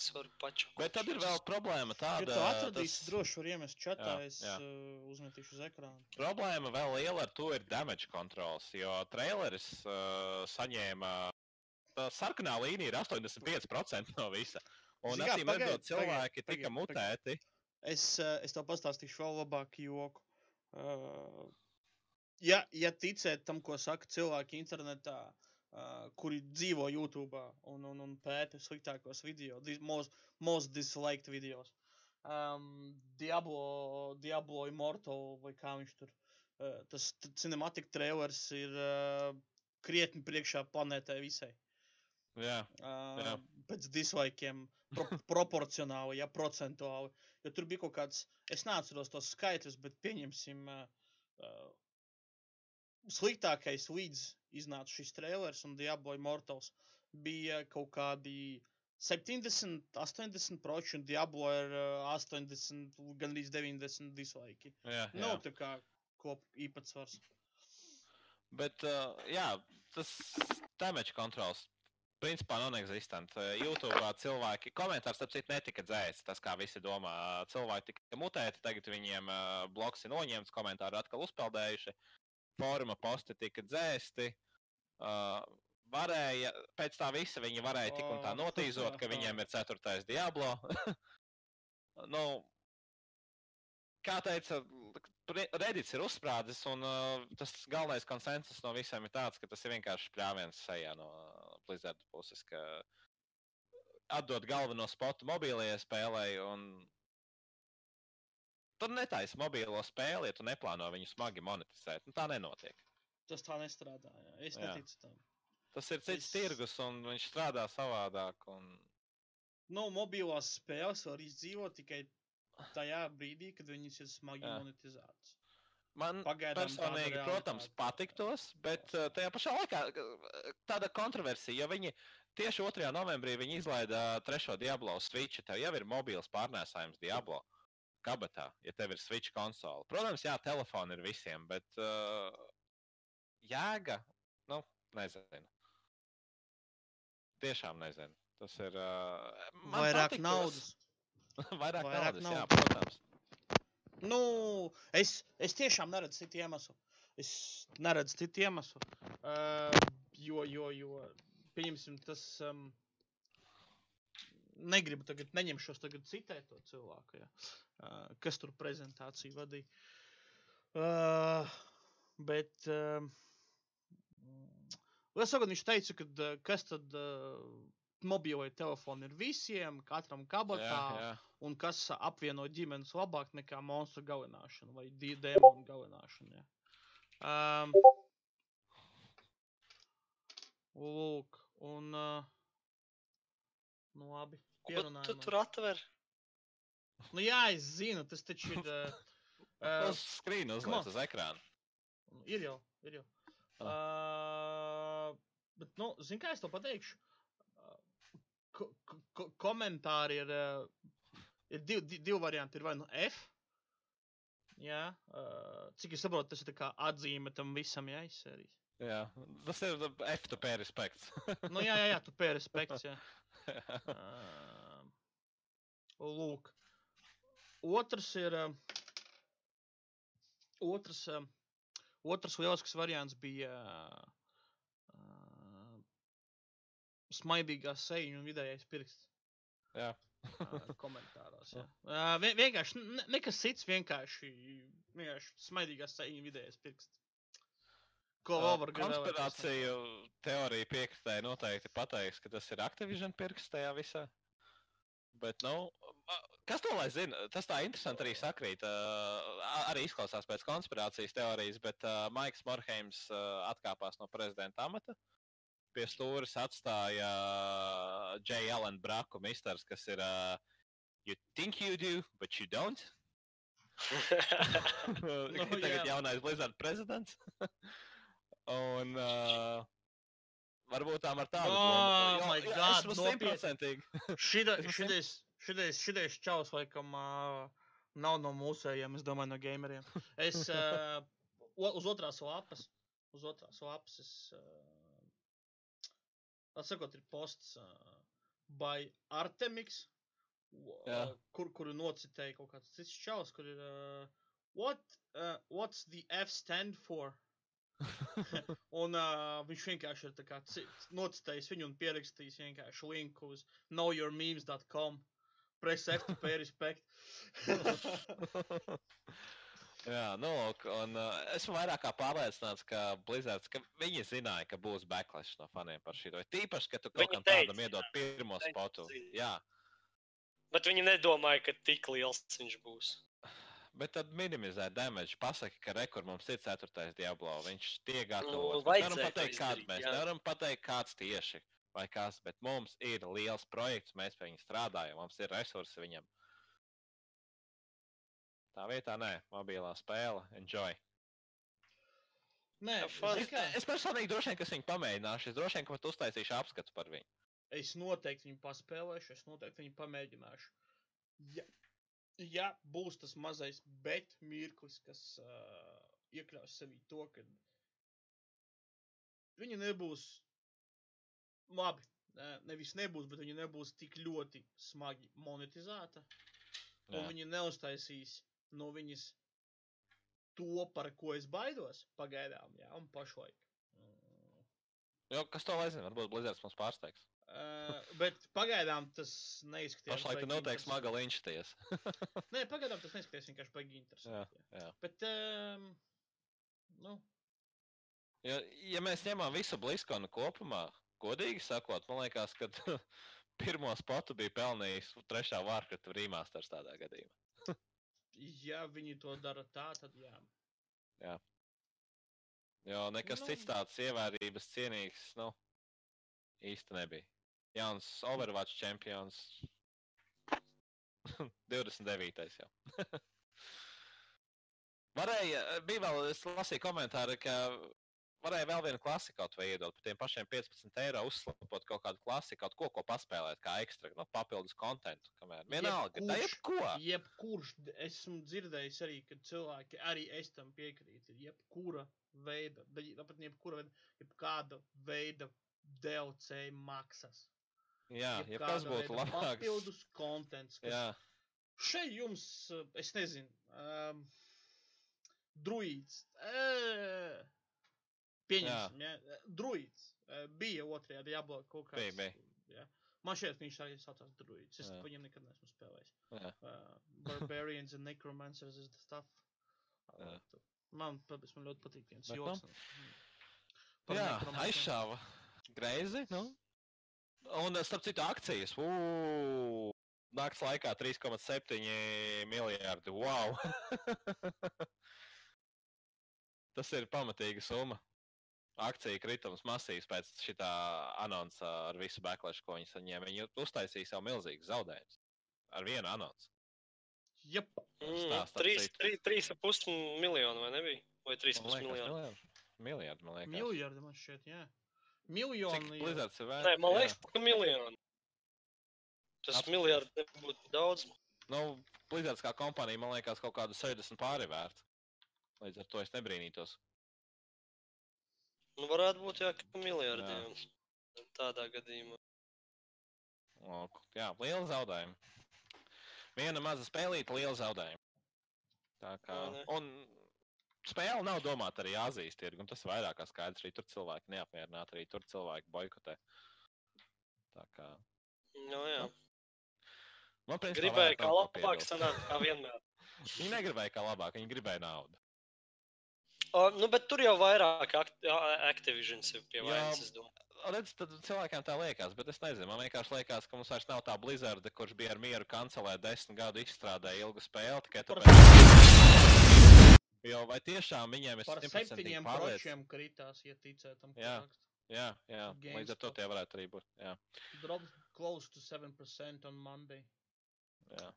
es varu paču. Bet tad ir vēl problēma Ja tāda. tu atradīsi, tas- droši var iemest čatā, Jā, es jā. uh, uzmetīšu uz ekrānu. Problēma vēl liela ar to ir damage controls, jo traileris uh, saņēma. Tā sarkanā līnija ir 85% no visa. Un acīm pagaid, redzot, cilvēki pagaid, tika pagaid, mutēti. Es, uh, es tev pastāstīšu vēl labāku joku. Uh, ja, ja ticēt tam, ko saka cilvēki internetā, uh, kuri dzīvo YouTube un, un, un pēta sliktākos video, most, most disliked videos. Um, Diablo, Diablo Immortal vai kā viņš tur. Uh, tas cinematic trailers ir uh, krietni priekšā planētai visai. Jā, Uh, Jā. pēc dislaikiem, pro, proporcionāli, ja procentuāli. Jo tur bija kaut kāds, es neatceros tos skaitļus, bet pieņemsim, uh, uh, sliktākais līdz iznāca šis trailers un Diablo Immortals bija kaut kādi 70, 80 proči un Diablo ir uh, 80, gandrīz 90 dislaiki. jā, jā. Nav tā kā kop īpatsvars. Bet, uh, jā, tas damage controls. Principā non-existent. Uh, YouTube cilvēki, komentārs, starp citu, netika dzēsts. Tas, kā visi domā, cilvēki tika mutēti, tagad viņiem uh, bloks ir noņemts, komentāri atkal uzpeldējuši, foruma posti tika dzēsti. Uh, varēja, pēc tā visa viņi varēja tik un tā Oh. notīzot, ka viņiem ir ceturtais Diablo. nu, kā teica, Re- Reddits ir uzsprādzis, un uh, tas galvenais konsensus no visiem ir tāds, ka tas ir vienkārši pļāviens sejā no Blizzard puses, ka atdot galveno spotu mobilajai spēlē, un tur netaisa mobilo spēli, ja tu neplāno viņu smagi monetizēt. Nu, tā nenotiek. Tas tā nestrādā. Jā. Es Jā. neticu tam. Tas ir cits Es- tirgus, un viņš strādā savādāk. Un... Nu, mobilās spēles var izdzīvot tikai tajā brīdī, kad viņas ir smagi Jā. monetizētas. Man Pagaidām personīgi, protams, patiktos, bet uh, tajā pašā laikā uh, tāda kontroversija, jo viņi tieši 2. novembrī viņi izlaida trešo Diablo Switch. Tev jau ir mobils pārnēsājums Diablo kabatā, ja tev ir Switch konsole. Protams, jā, telefoni ir visiem, bet uh, jēga, nu, nezinu. Tiešām nezinu. Tas ir. Uh, Vairāk patiktos. naudas. Vairāk, Vairāk naudas, jā, naudas. protams. Nu, es, es tiešām neredzu citu iemeslu. Es neredzu citu iemeslu. Uh, jo, jo, jo, pieņemsim, tas. Um, negribu tagad, neņemšos tagad citēt to cilvēku, ja, uh, kas tur prezentāciju vadīja. Uh, bet. Uh, Es saprotu, viņš teica, ka kas tad uh, mobilai telefoni ir visiem, katram kabatā. Jā, jā. un kas apvieno ģimenes labāk nekā monstru galināšana vai dēmonu galināšana. Ja. Um, lūk, un. Uh, nu, labi. Ko tu pierunājam. tur atver? Nu, jā, es zinu, tas taču ir. Uh, Uz on. uzliek uz ekrāna. ir jau, ir jau. Uh, bet, nu, zini, kā es to pateikšu? Ko, ko, ko, komentāri ir, uh, ir divi, divi, divi varianti. Ir vai nu F. Jā, uh, cik es saprotu, tas ir tā kā atzīme tam visam, jā, iz sērijas. Jā, tas ir FTP respekts. Nu, jā, jā, jā tu pēri respekts, jā. Uh, lūk. Otrs ir. Uh, otrs, uh, otrs lielisks variants bija. Uh, smaidīgā seja un vidējais pirksts. Jā. uh, komentāros. Jā. Uh, vien, vienkārši ne, nekas cits, vienkārši, vienkārši smaidīgā seja un vidējais pirksts. Ko vēl var gaidīt? Konspirāciju teorija piekritēji noteikti pateiks, ka tas ir Activision pirksts tajā visā. Bet, nu, kas to lai zina? Tas tā interesanti arī sakrīt. Uh, arī izklausās pēc konspirācijas teorijas, bet uh, Maiks Morheims uh, atkāpās no prezidenta amata. pie stūres atstāja uh, J. Allen Braku misters, kas ir uh, You think you do, but you don't. Nu, Tagad jā. jaunais Blizzard prezidents. Un uh, varbūt tām ar tādu Oh domu. my Jā, God, esmu simtprocentīgi. Esmu šitais, šitais, šitais čaus, laikam, uh, nav no mūsējiem, es domāju, no gameriem. Es uh, uz otrās lapas, uz otrās lapas, es, uh, atsakot, ir posts uh, by Jā. uh, kur, kuru nocitēja kaut kāds cits čaus, kur ir, uh, what, uh, what's the F stand for? un uh, viņš vienkārši ir nocitējis viņu un pierakstījis vienkārši linku uz knowyourmemes.com. Press F to pay respect. Jā, nu, un uh, esmu vairāk kā pārliecināts, ka Blizzards, ka viņi zināja, ka būs backlash no faniem par šo. Tīpaši, ka tu kaut Viņi kam teica, tādam iedod pirmo Viņi spotu. zina. Jā, Bet viņi nedomāja, ka tik liels viņš būs. bet tad minimizē damage. Pasaki, ka rekur mums ir ceturtais Diablo. Viņš tiek gatavs. Nu, mēs nevaram to pateikt, kāds mēs jā. nevaram pateikt, kāds tieši vai kas, bet mums ir liels projekts, mēs pie viņa strādājam, mums ir resursi viņam. Tā vietā nē, mobilā spēle, enjoy. Nē, kā, Es personīgi droši vien, ka es viņu pamēģināšu. Es droši vien, ka pat uztaisīšu apskatu par viņu. es noteikti viņu paspēlēšu, es noteikti viņu pamēģināšu. Ja, ja būs tas mazais bet mirklis, kas uh, iekļaus sevī to, ka viņa nebūs labi. Nevis nebūs, bet viņa nebūs tik ļoti smagi monetizēta. un Jā. viņi neuztaisīs no viņas to, par ko es baidos pagaidām, jā, un pašlaik. Jo, kas to lai zina? Varbūt Blizzards mums pārsteigs. Uh, bet pagaidām tas neizskatās. Pašlaik tur interes- smaga linčties. Nē, pagaidām tas neizskatās vienkārši baigi interesanti. Jā, jā. Bet, um, nu, Ja, ja mēs ņemam visu Bliskonu kopumā, godīgi sakot, man liekas, ka pirmo spotu bija pelnījis trešā Warcraft remasters tādā gadījumā. ja viņi to dara tā, tad jā. Jo nekas Nu. cits tāds ievērības cienīgs, nu, īsti nebija. Jauns Overwatch čempions. 29. jau. Varēja, bija vēl, es lasīju komentāru, ka varēja vēl vienu klasi kaut vai iedot par tiem pašiem 15 eiro, uzslapot kaut kādu klasi, kaut ko, ko paspēlēt, kā ekstra, no papildus kontentu. Kamēr vienalga, tā Jebkurš- jebko. Jebkurš, esmu dzirdējis arī, ka cilvēki, arī es tam piekrītu, ir jebkura veida, bet ne pat jebkura veida, jebkāda veida DLC maksas. Jā, ja kas būtu labāks. Papildus kontents, Jā, šeit jums, es nezinu, um, druīds. Uh, Pieņemsim, ja. eh, Druīds uh, bija otrajā Diablo kaut kāds. Bija, bija. Jā. Man šķiet, viņš arī saucās druīds. Es Jā. par viņiem nekad neesmu spēlējis. jā. Uh, Barbarians and Necromancers is the stuff. Jā. to- Man, tāpēc man ļoti patīk viens nu, joks. mm, par Jā, aizšāva. Greizi. Nu. Un, eh, starp citu, akcijas. Uu, nakts laikā 3,7 miljardi. Wow! Tas ir pamatīga summa. Akcija kritums masīvs pēc šī anonsa ar visu backlash, ko viņi saņēma. Viņi uztaisīja sev milzīgus zaudējumus ar vienu anonsu. Jep, Mm, trīs, trīs, trīs ap pus miljonu, vai nebija? Vai trīs pus miljonu? miljardi. Miljardi, man liekas. miljardi man šķiet, jā. Cik Miljoni. jau. Blizzards ir vērts? Nē, man Jā. liekas, ka miljonu. Tas Apskatās. miljardi nebūtu daudz. Nu, Blizzards kā kompānija, man liekas, kaut kādu 60 pāri vērts. Līdz ar to es nebrīnītos. Nu, varētu būt, jā, ka miljardiem. Tādā gadījumā. O, jā, liela zaudējuma. Viena maza spēlīta, liela zaudējuma. Tā kā. Jā. Un spēle nav domāta arī Azijas tirgu, un tas ir vairāk kā skaidrs. Arī tur cilvēki neapmierināti, arī tur cilvēki boikotē. Tā kā. Nu, jā. Man principā Gribēju, vajag kā labāk sanākt, kā vienmēr. Viņi negribēja kā labāk, viņi gribēja naudu. O, nu, bet tur jau vairāk act Activision ir pie Jā. vainas, es domāju. Redz, tad cilvēkiem tā liekas, bet es nezinu. Man vienkārši liekas, ka mums vairs nav tā Blizzarda, kurš bija ar mieru kancelēt desmit gadu izstrādāja ilgu spēli. Tikai tāpēc, jo vai tiešām viņiem ir Par septiņiem pročiem kritās, ja ticēt tam. ko Jā. Jā, jā. Līdz ar to tie varētu arī būt. Jā, Dropped close to 7% on Monday. jā.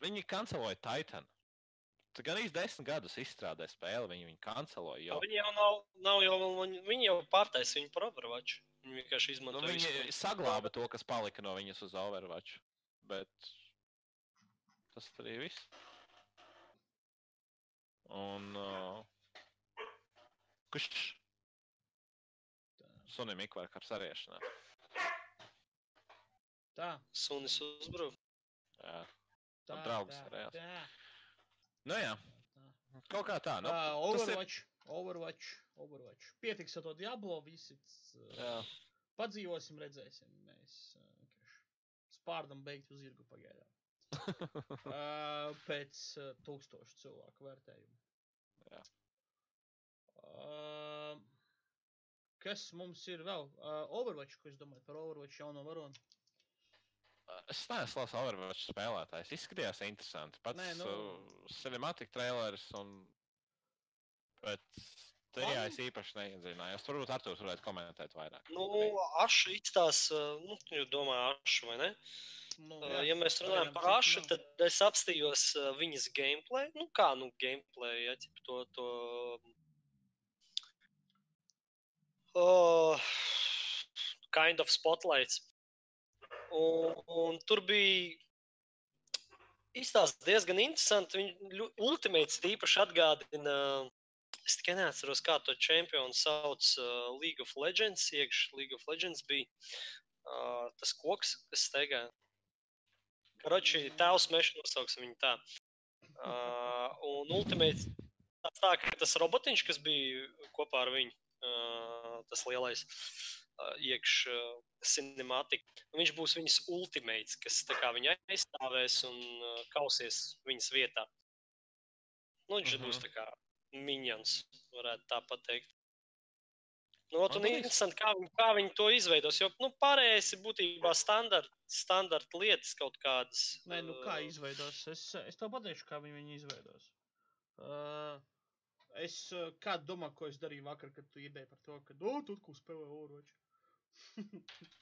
Viņi kanceloja Titan. Gan īsti desmit gadus izstrādāja spēli, viņi viņu kanceloja. Jo. Jau. Viņi jau nav, nav jau, viņi, viņi jau pārtaisa viņu par Overwatch. Viņi vienkārši Nu, izmanto viņi visu, saglāba to, kas palika no viņas uz Overwatch. Bet tas arī viss. Un. Uh, kurš sunim ikvar ar sariešanā? Tā, Sunis uzbruk. Jā. tā, draugs tā, arējās. tā. Nu jā. Kaut kā tā. Nu, Uh, tas ir- Overwatch, Overwatch, Overwatch. Pietiks ar to Diablo, visi uh, padzīvosim, redzēsim. Mēs uh, spārdam beigt uz zirgu pagaidām. Uh, pēc uh, tūkstošu cilvēku vērtējumu. Jā. Uh, kas mums ir vēl? Uh, Overwatch, ko es domāju par Overwatch jauno varonu? Es neesmu labs Overwatch spēlētājs. Izskatījās interesanti. Pats Nē, nu- nu... cinematic trailers un. Bet tajā es īpaši neiedziļinājos. Turbūt Arthurs varētu komentēt vairāk. Nu, Ašu izstās, nu, jūs domājat, Ašu vai ne? Nu, Uh, Ja mēs runājam par Ašu, tad es apstījos uh, viņas gameplay. Nu, kā nu gameplay, ja ķip to. to... Uh, kind of spotlights. Un, un tur bija izstāsts diezgan interesanti. Viņa ultimāts tīpaši atgādina. Es tikai neatceros, kā to čempionu sauc uh, League of Legends. Iekšā League of Legends bija uh, tas koks, kas steigā. Karoči, tēvs meža nosauksim viņu tā. Uh, un ultimāts tā, ka tas robotiņš, kas bija kopā ar viņu, uh, tas lielais uh, iekšā cinemātika, viņš būs viņas ultimāts, kas viņa aizstāvēs un kausies viņas vietā. Nu, viņš uh -huh. būs Mhm. tā kā minions, varētu tā pateikt. Nu, Man un interesanti, kā viņi, kā viņi to izveidos. Jo nu, pārējais ir būtībā standarta standart lietas kaut kādas. Nē, nu kā izveidos? Es, es tev pateikšu, kā viņi viņu izveidos. Uh, es kādu domā, ko es darīju vakar, kad tu iedēji par to, ka, oh, tu kaut ko spēlē Overwatch.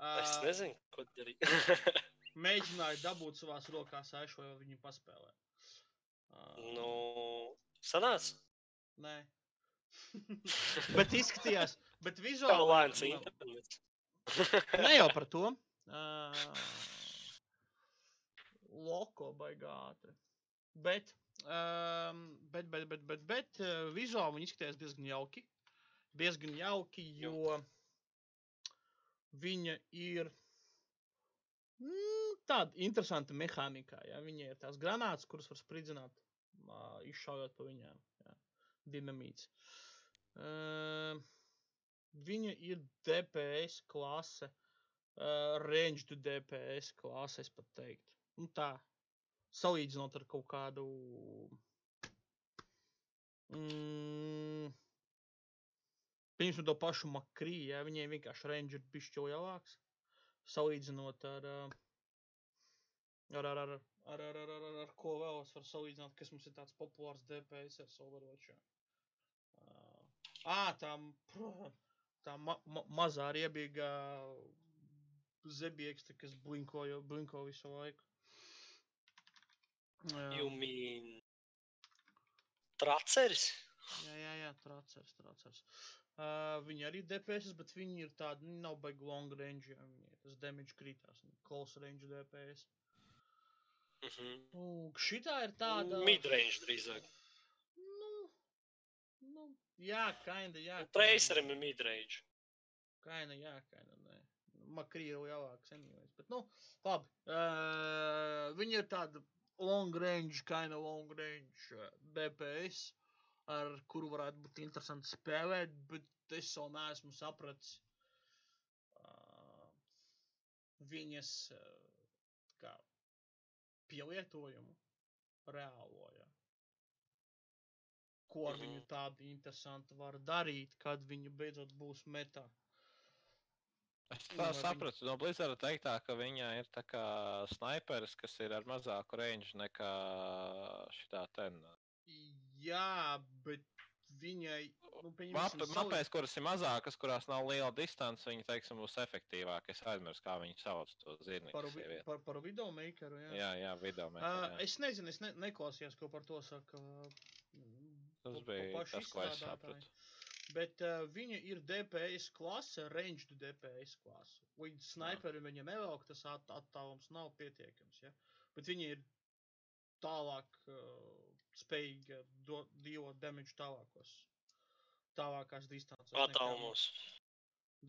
Es nezinu, ko darīt. mēģināju dabūt savās rokās aišu, vai viņi paspēlē. Nu, sanāca. Nē. bet izskatījās, bet Tā vizuāli. lēns nu, internets. Ne jau par to. Uh, loko baigā ātri. Bet, um, bet, bet, bet, bet, bet uh, vizuāli viņi izskatījās diezgan jauki. Diezgan jauki, jo viņa ir mm, tāda interesanta mehānikā. Ja? Viņai ir tās granātas, kuras var spridzināt, uh, izšaujot pa viņām. Ja? Dinamīts. Uh, viņa ir DPS klase, uh, ranged DPS klase, es pat teiktu. Nu, tā, salīdzinot ar kaut kādu. Mm, Pieņemsim to pašu makriju, ja viņai vienkārši range ir pišķi lielāks. Salīdzinot ar, uh, ar, ar, ar, ar, ar, ar, ar, ar, ko vēl es varu salīdzināt, kas mums ir tāds populārs DPS ar Overwatch. Uh, ā, tā, pr- tā ma ma mazā riebīgā zebieksta, kas blinko, jo blinko visu laiku. Jā. You mean traceris? Jā, jā, jā, tracers, tracers. Uh, viņi arī DPS, bet viņi ir tādi, viņi nav baigi long range, ja viņi tas damage krītās, viņi close range DPS. Mm -hmm. Nu, šitā ir tāda... Midrange drīzāk. Nu, nu, jā, kinda, jā. kinda. Tracerim ir midrange. Kaina, jā, kaina, nē. Makrī ir lielāks, anyways. Bet, nu, labi. Uh, viņi ir tāda long range, kaina long range uh, DPS, ar kuru varētu būt interesanti spēlēt, bet es vēl neesmu sapratis uh, viņas uh, kā pielietojumu reālo, ja. Ko ar Mhm. viņu tādu interesantu var darīt, kad viņa beidzot būs metā. Es tā viņi- sapratu no Blizzarda teiktā, ka viņa ir tā kā sniperis, kas ir ar mazāku range nekā šitā ten. Jā, bet viņai, nu, Map, pieņemsim, sali- mapēs, kuras ir mazākas, kurās nav liela distance, viņi, teiksim, būs efektīvāki. Es aizmirsu, kā viņi sauc to zirnīgu par, vi- par, par video makeru, jā. Jā, jā, video Uh, mēs. es nezinu, es ne, neklausījos, ko par to saka. mm, Tas bija tas, ko es sapratu. Bet uh, viņa ir DPS klase, ranged DPS klase. Līdz sniperim viņa nevelk, tas at attālums nav pietiekams. Ja? Bet viņa ir tālāk uh, spējīga do- dot damage tālākos. Tālākās distancēs. Attālumos.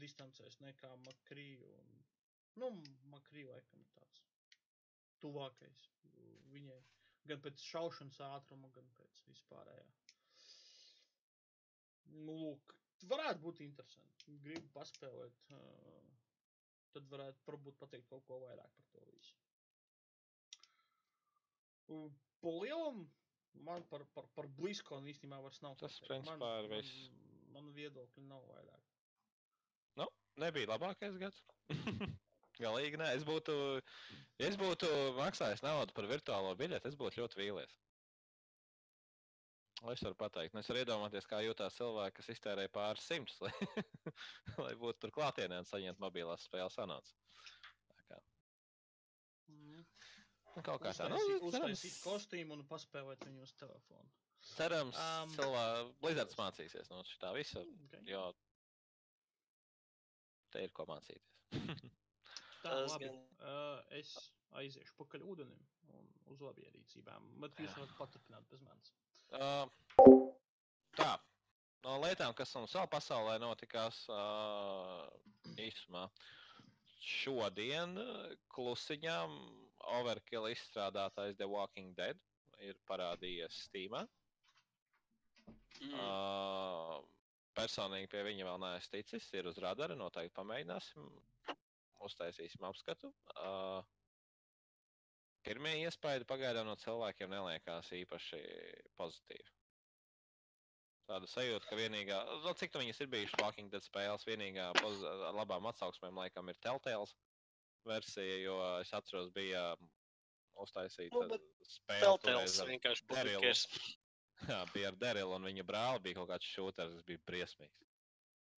Distancēs nekā Makrī. Un, nu, Makrī laikam ir tāds tuvākais viņai. Gan pēc šaušanas ātruma, gan pēc vispārējā. Nu, lūk, varētu būt interesanti. Gribu paspēlēt. Uh, tad varētu varbūt pateikt kaut ko vairāk par to visu. Uh, Po lielam man par, par, par Bliskonu īstenībā vairs nav. Tas, principā, ir man, viss. man viedokļi nav vairāk. Nu, nebija labākais gads. Galīgi nē, es būtu, es būtu maksājis naudu par virtuālo biļeti, es būtu ļoti vīlies. Es varu pateikt, nu, es varu iedomāties, kā jūtās cilvēki, kas iztērēja pāris simtus, lai, lai būtu tur klātienē un saņemtu mobilās spēles kā, Mm. Nu, kaut kā tā, nu, Uztaisīt, kostīmu un paspēlēt viņu uz telefonu. cerams Um, cilvēki, Blizzards mācīsies no šitā visa, Okay. jo te ir ko mācīties. Tā, labi. gan. Uh, es aiziešu pakaļ ūdenim un uz labierīcībām, bet jūs varat paturpināt bez manis. Uh, tā, no lietām, kas mums vēl pasaulē notikās uh, īsumā. Šodien uh, klusiņām Overkill izstrādātājs The Walking Dead ir parādījies Steamā. Mm. Uh, personīgi pie viņa vēl neesmu ticis, ir uz radara, noteikti pamēģināsim, uztaisīsim apskatu. Uh, pirmie iespaidi pagaidām no cilvēkiem neliekās īpaši pozitīvi. Tāda sajūta, ka vienīgā, nu, cik viņas ir bijušas Walking Dead spēles, vienīgā poz, ar labām atsauksmēm laikam ir Telltales versija, jo es atceros, bija uztaisīta Nu, spēle. Ar vienkārši Derilu. publikers. Jā, bija ar Derilu un viņa brāli bija kaut kāds šūters, tas bija briesmīgs.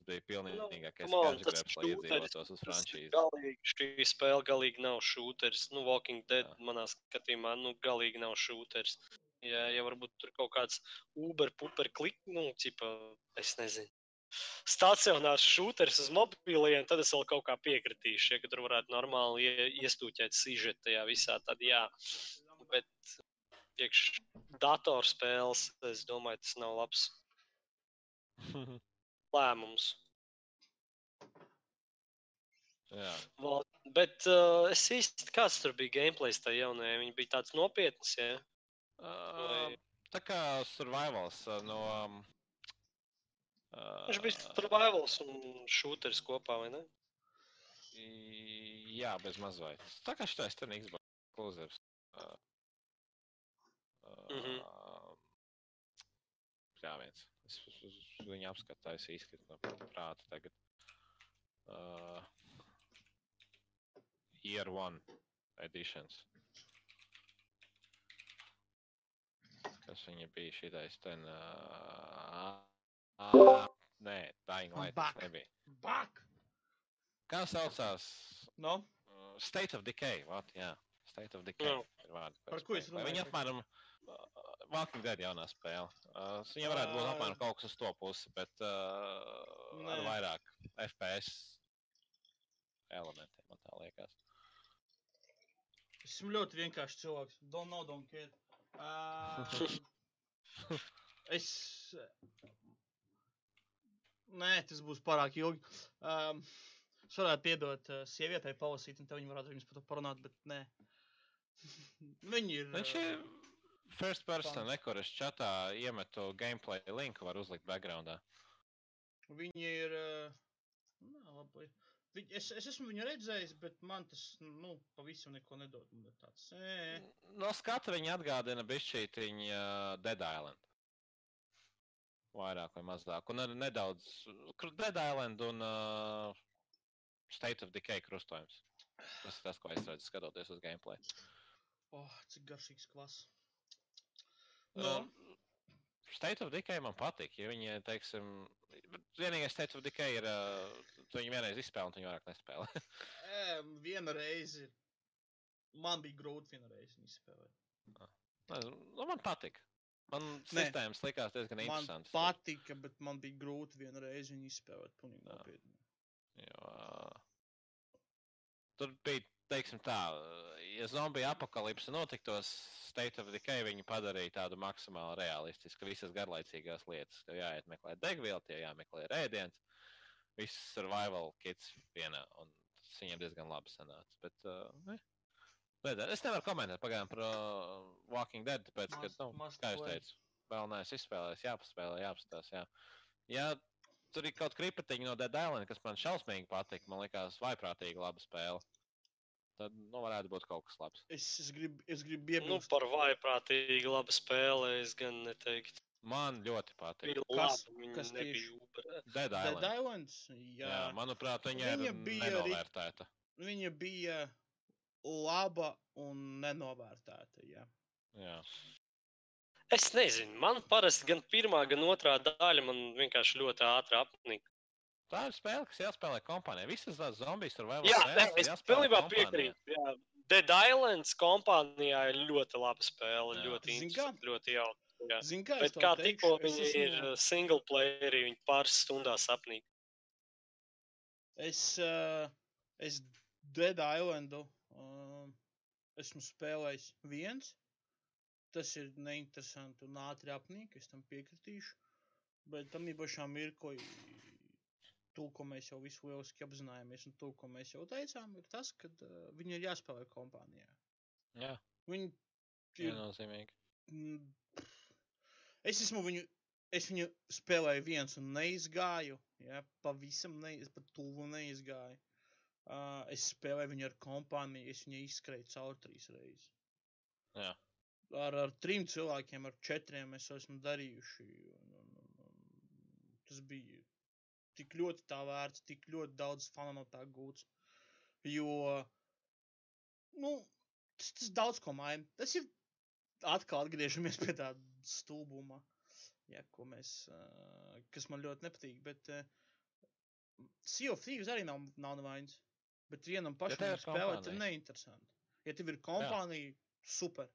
Tas bija pilnīgākais skaņas tas grēps, lai iedzīvotos uz Tas frančīzi. Galīgi, šī spēle galīgi nav šūteris. Nu, Walking Dead Jā. manā skatījumā, nu, galīgi nav šūteris. Ja, ja varbūt tur kaut kāds Uber, puper, klik, nu, cipa, es nezinu. Stacionārs šūteris uz mobiliem, tad es vēl kaut kā piekritīšu, ja tur varētu normāli ie, iestūķēt sižetu tajā visā, tad jā. Bet priekš datorspēles, es domāju, tas nav labs lēmums. Jā, Val, bet uh, es īsti kāds tur bija gameplays tajā jaunajā. Viņi bija tāds nopietns, ja. Uh, tā kā survivals uh, no. um, Viņš bija survivals un šūteris kopā, vai ne? Jā, bez mazliet. Tā kā šitais ir Xbox Closers. Uh, uh, Jā, viens. Es uz, viņu apskatāju īsti no prāta tagad. Uh, year one editions. Kas viņa bija šitais ten? Uh, uh, nē, Dying Light tas Back. nebija. Bak! Kā saucās? No? Uh, State of Decay, vat, jā. State of Decay Jā. ir vārdi. Par ko es runāju Viņa apmēram uh, Walking Dead jaunā spēle. Uh, viņa varētu būt Ā. apmēram kaut kas uz to pusi, bet uh, ar Nē. vairāk FPS elementiem, man tā liekas. Esmu ļoti vienkāršs cilvēks. Don't know, don't care. Uh, es. Nē, tas būs pārāk ilgi. Um, es varētu piedot uh, sievietei palasīt, un te viņi varētu viņas par to parunāt, bet nē. viņi ir. Viņš ir first person, es čatā iemetu gameplay linku, var uzlikt backgroundā. Viņi ir. ā, Nē, labi. Viņ, es, es esmu viņu redzējis, bet man tas, nu, pavisam neko nedod. Tāds, ē, No skata viņa atgādina bišķītiņa uh, Dead Island. Vairāk vai mazāk. Un arī nedaudz Dead Island un uh, State of Decay krustojums. Tas ir tas, ko es redzu, skatoties uz gameplay. oh, cik garšīgs kvass. Uh, Nu, State of Decay man patīk. Ja viņi, teiksim, vienīgais State of Decay ir, uh, tu viņu vienreiz izspēlē, un tu viņu vairāk nespēlē. Ē, Viena reize. Man bija grūti vienu reizi viņu spēlēt. Nezinu, nu, man patīk. Man sistēmas likās diezgan Man interesantas. patika, bet man bija grūti vienu reizi viņu izspēlēt. Jo, tur bija, teiksim tā, ja zombiju apakalipse notiktos, State of Decay viņi padarīja tādu maksimāli realistisku, visas garlaicīgās lietas. Tev jāiet meklēt degvielu, tev jāmeklē rēdiens, viss survival kits vienā, un viņiem diezgan labi sanāca. Bet, uh, ne. Redzēt, es nevaru komentēt pagaidām par uh, Walking Dead, tāpēc, ka, Must- nu, must kā jūs play. teicu, vēl neesmu izspēlējis, jāpaspēlē, jāapstās, jā. Ja tur ir kaut kripatiņi no Dead Island, kas man šausmīgi patika, man liekas, vaiprātīgi laba spēle. Tad, nu, varētu būt kaut kas labs. Es, es gribu es grib Nu, iebilst. par vaiprātīgi labu spēli es gan neteiktu. Man ļoti patīk. Kas- kas nebija tieši? super. Dead Dead Island. Jā, Jā, manuprāt, viņa, Viņa ir bija nenovērtēta. viņa bija laba un nenovērtēta. Jā. Jā. Es nezinu, man parasti gan pirmā, gan otrā daļa man vienkārši ļoti ātri apnika. Tā ir spēle, kas jāspēlē kompānijā. Visas tās zombijas tur vai Jā, nē, es pilnībā piekrītu. Jā. Dead Islands kompānijā ir ļoti laba spēle, Jā. ļoti interesanta, ļoti jauka. Jā. Zini, kā Bet kā tikko viņi ir esmu- uh, single playeri, viņi pāris stundās apnīk. Es, uh, es Dead Islandu esmu spēlējis viens. Tas ir neinteresanti un ātri apnīk, es tam piekritīšu. Bet tam īpašā mirklī, to, ko mēs jau visu lieliski apzināmies, un to, ko mēs jau teicām, ir tas, ka uh, viņi ir jāspēlē kompānijā. Jā, Viņi ir viennozīmīgi. Mm, Es esmu viņu, es viņu spēlēju viens un neizgāju. Ja, pavisam neiz, pat tuvu neizgāju. Uh, es spēlēju viņu ar kompāniju, es viņu izskrēju cauri trīs reizes. Jā. Ar, ar trim cilvēkiem, ar četriem to esam darījuši. Un, un, un, tas bija tik ļoti tā vērts, tik ļoti daudz fanu no tā gūts. Jo, nu, tas, tas daudz ko maina. Tas ir atkal atgriežamies pie tā stulbuma, ja, ko mēs, uh, kas man ļoti nepatīk. Bet uh, Sea of Thieves arī nav, nav nevainas. Bet vienam pašam ja spēlēt ir neinteresanti. Ja tev ir kompānija, super.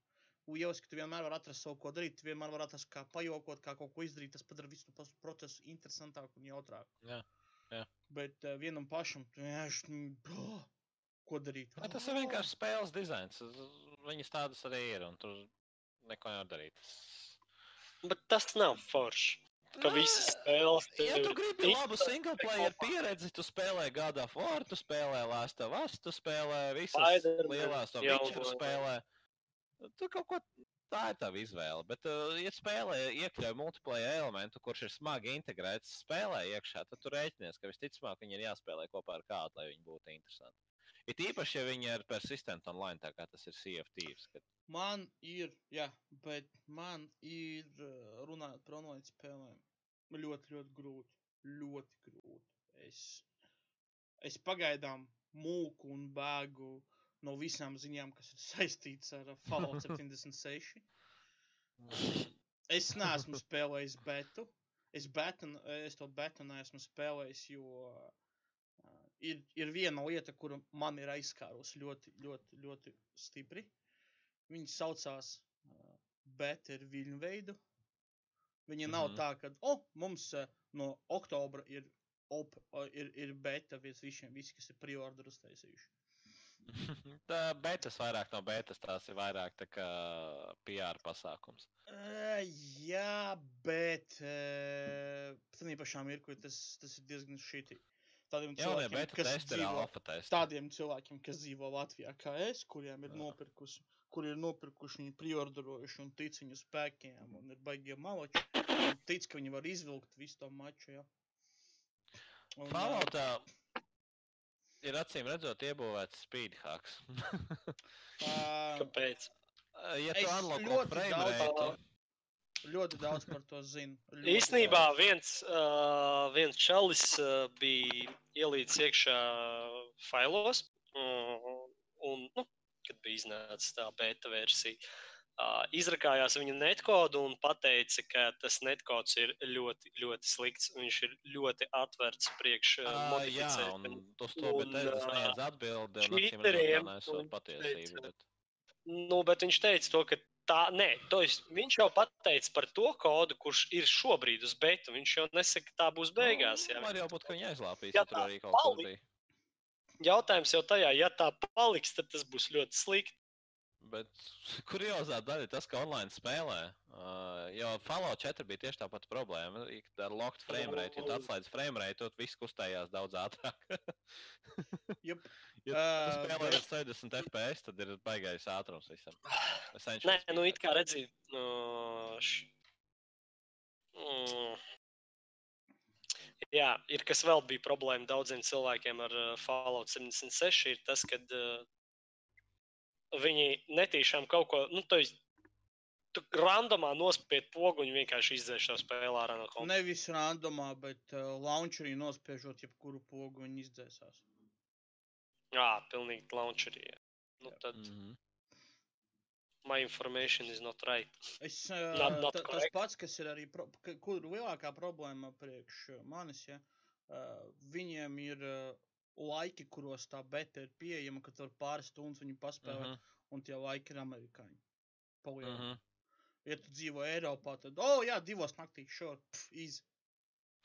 Lielas, ka tu vienmēr vari atrast savu ko darīt, tu vienmēr vari atrast, kā pajokot, kā kaut ko izdarīt. Tas padara visu procesu interesantāku un jautrāku. Jā, jā. Bet uh, vienam pašam, tu vienkārši, nu, ko darīt? Bet tas ir vienkārši spēles dizains. Viņas tādas arī ir, un tur neko nevar darīt. Bet tas nav forši. Ka visas spēles Ja tev tu ir gribi labu single player pieredzi, tu spēlē God of War, tu spēlē Last of Us, tu spēlē visas lielās to. Witcher spēlē. Tu kaut ko tā ir tava izvēle. Bet, uh, ja spēlē iekļauj multiplayer elementu, kurš ir smagi integrēts spēlē iekšā, tad tu rēķinies, ka visticamāk viņi ir jāspēlē kopā ar kādu, lai viņi būtu interesanti. It īpaši, ja viņi ir persistent online, tā kā tas ir CFTs. Kad... Man ir, jā, bet man ir uh, runājot par online spēlēm. Ļoti, ļoti grūti. Ļoti grūti. Es, es pagaidām mūku un bēgu no visām ziņām, kas ir saistītas ar uh, Fallout 76. Es neesmu spēlējis betu. Es, betu, es to betu neesmu spēlējis, jo uh, ir, ir viena lieta, kura man ir aizskārusi ļoti, ļoti, ļoti stipri. Viņi saucās uh, Better Viļņveidu. Viņa nav Mhm. tā, ka, oh, mums uh, no oktobra ir, op, uh, ir, ir beta vis visiem, visi, kas ir preorder uztaisījuši. tā betas vairāk no betas, tās ir vairāk tā kā PR pasākums. Uh, jā, bet uh, tādā pašā mirklī tas, tas ir diezgan šiti. Tādiem cilvēkiem, kas ir dzīvo, tādiem cilvēkiem, kas dzīvo Latvijā, kā es, kuriem ir nopirkusi, kur ir nopirkuši, viņi priorderojuši un tic viņu spēkiem un ir baigie maloči. un Tic, ka viņi var izvilkt visu to maču. Ja. Un, Falloutā ir acīm redzot iebūvēts speedhacks. Kāpēc? ja tu ļoti frame daudz- rate, ļoti daudz par to zinu. Īsnībā viens, uh, viens čalis uh, bija ielīdis iekšā failos, un, un nu, kad bija iznācis tā beta versija, uh, izrakājās viņa netkodu un teica, ka tas netkods ir ļoti, ļoti slikts. Viņš ir ļoti atvērts priekš uh, Uh, jā, un uz to cheateriem, tā nesot un patiesību. Bet... Nu, bet viņš teica to, ka tā, nē, to es, viņš jau pateica par to kodu, kurš ir šobrīd uz beitu. Viņš jau nesaka, ka tā būs beigās. Nu, Jā. var jau būt, ka viņi aizlāpīs, Ja ja tur tā arī kaut pali- bija. Jautājums jau tajā, ja tā paliks, tad tas būs ļoti slikti. Bet kuriozā daļa ir tas, ka online spēlē. Uh, jo Fallout 4 bija tieši tā pati problēma. ar locked frame rate, ja tu atslēdz frame rate, tad viss kustējās daudz ātrāk. Jup. ja tu spēlē ar 60 FPS, tad ir baigais ātrums visam. Nē, nu it kā redzi, no, š... mm. Jā, ir kas vēl bija problēma daudziem cilvēkiem ar uh, Fallout 76. Ir tas, ka uh, viņi netīšām kaut ko, nu, tā ir. Tu randomā nospied pogu un vienkārši izdzēš šo spēlē ārā no kompa. Nevis randomā, bet uh, launcherī nospiežot jebkuru pogu, viņi izdzēsās. Jā, pilnīgi launcherī. Nu, tad Mhm. My information is not right. Es, Not- uh, not ta, tas correct. pats, kas ir arī, pro, ka- kur lielākā problēma priekš uh, manis, ja, uh, viņiem ir uh, laiki, kuros tā beta ir pieejama, ka tur pāris stundas viņi paspēlē, mm Mhm, -hmm. un tie laiki ir amerikāņi. Palielina. Mm -hmm. mhm. Ja tu dzīvo Eiropā, tad, oh, jā, divos naktīs, sure, pff, easy.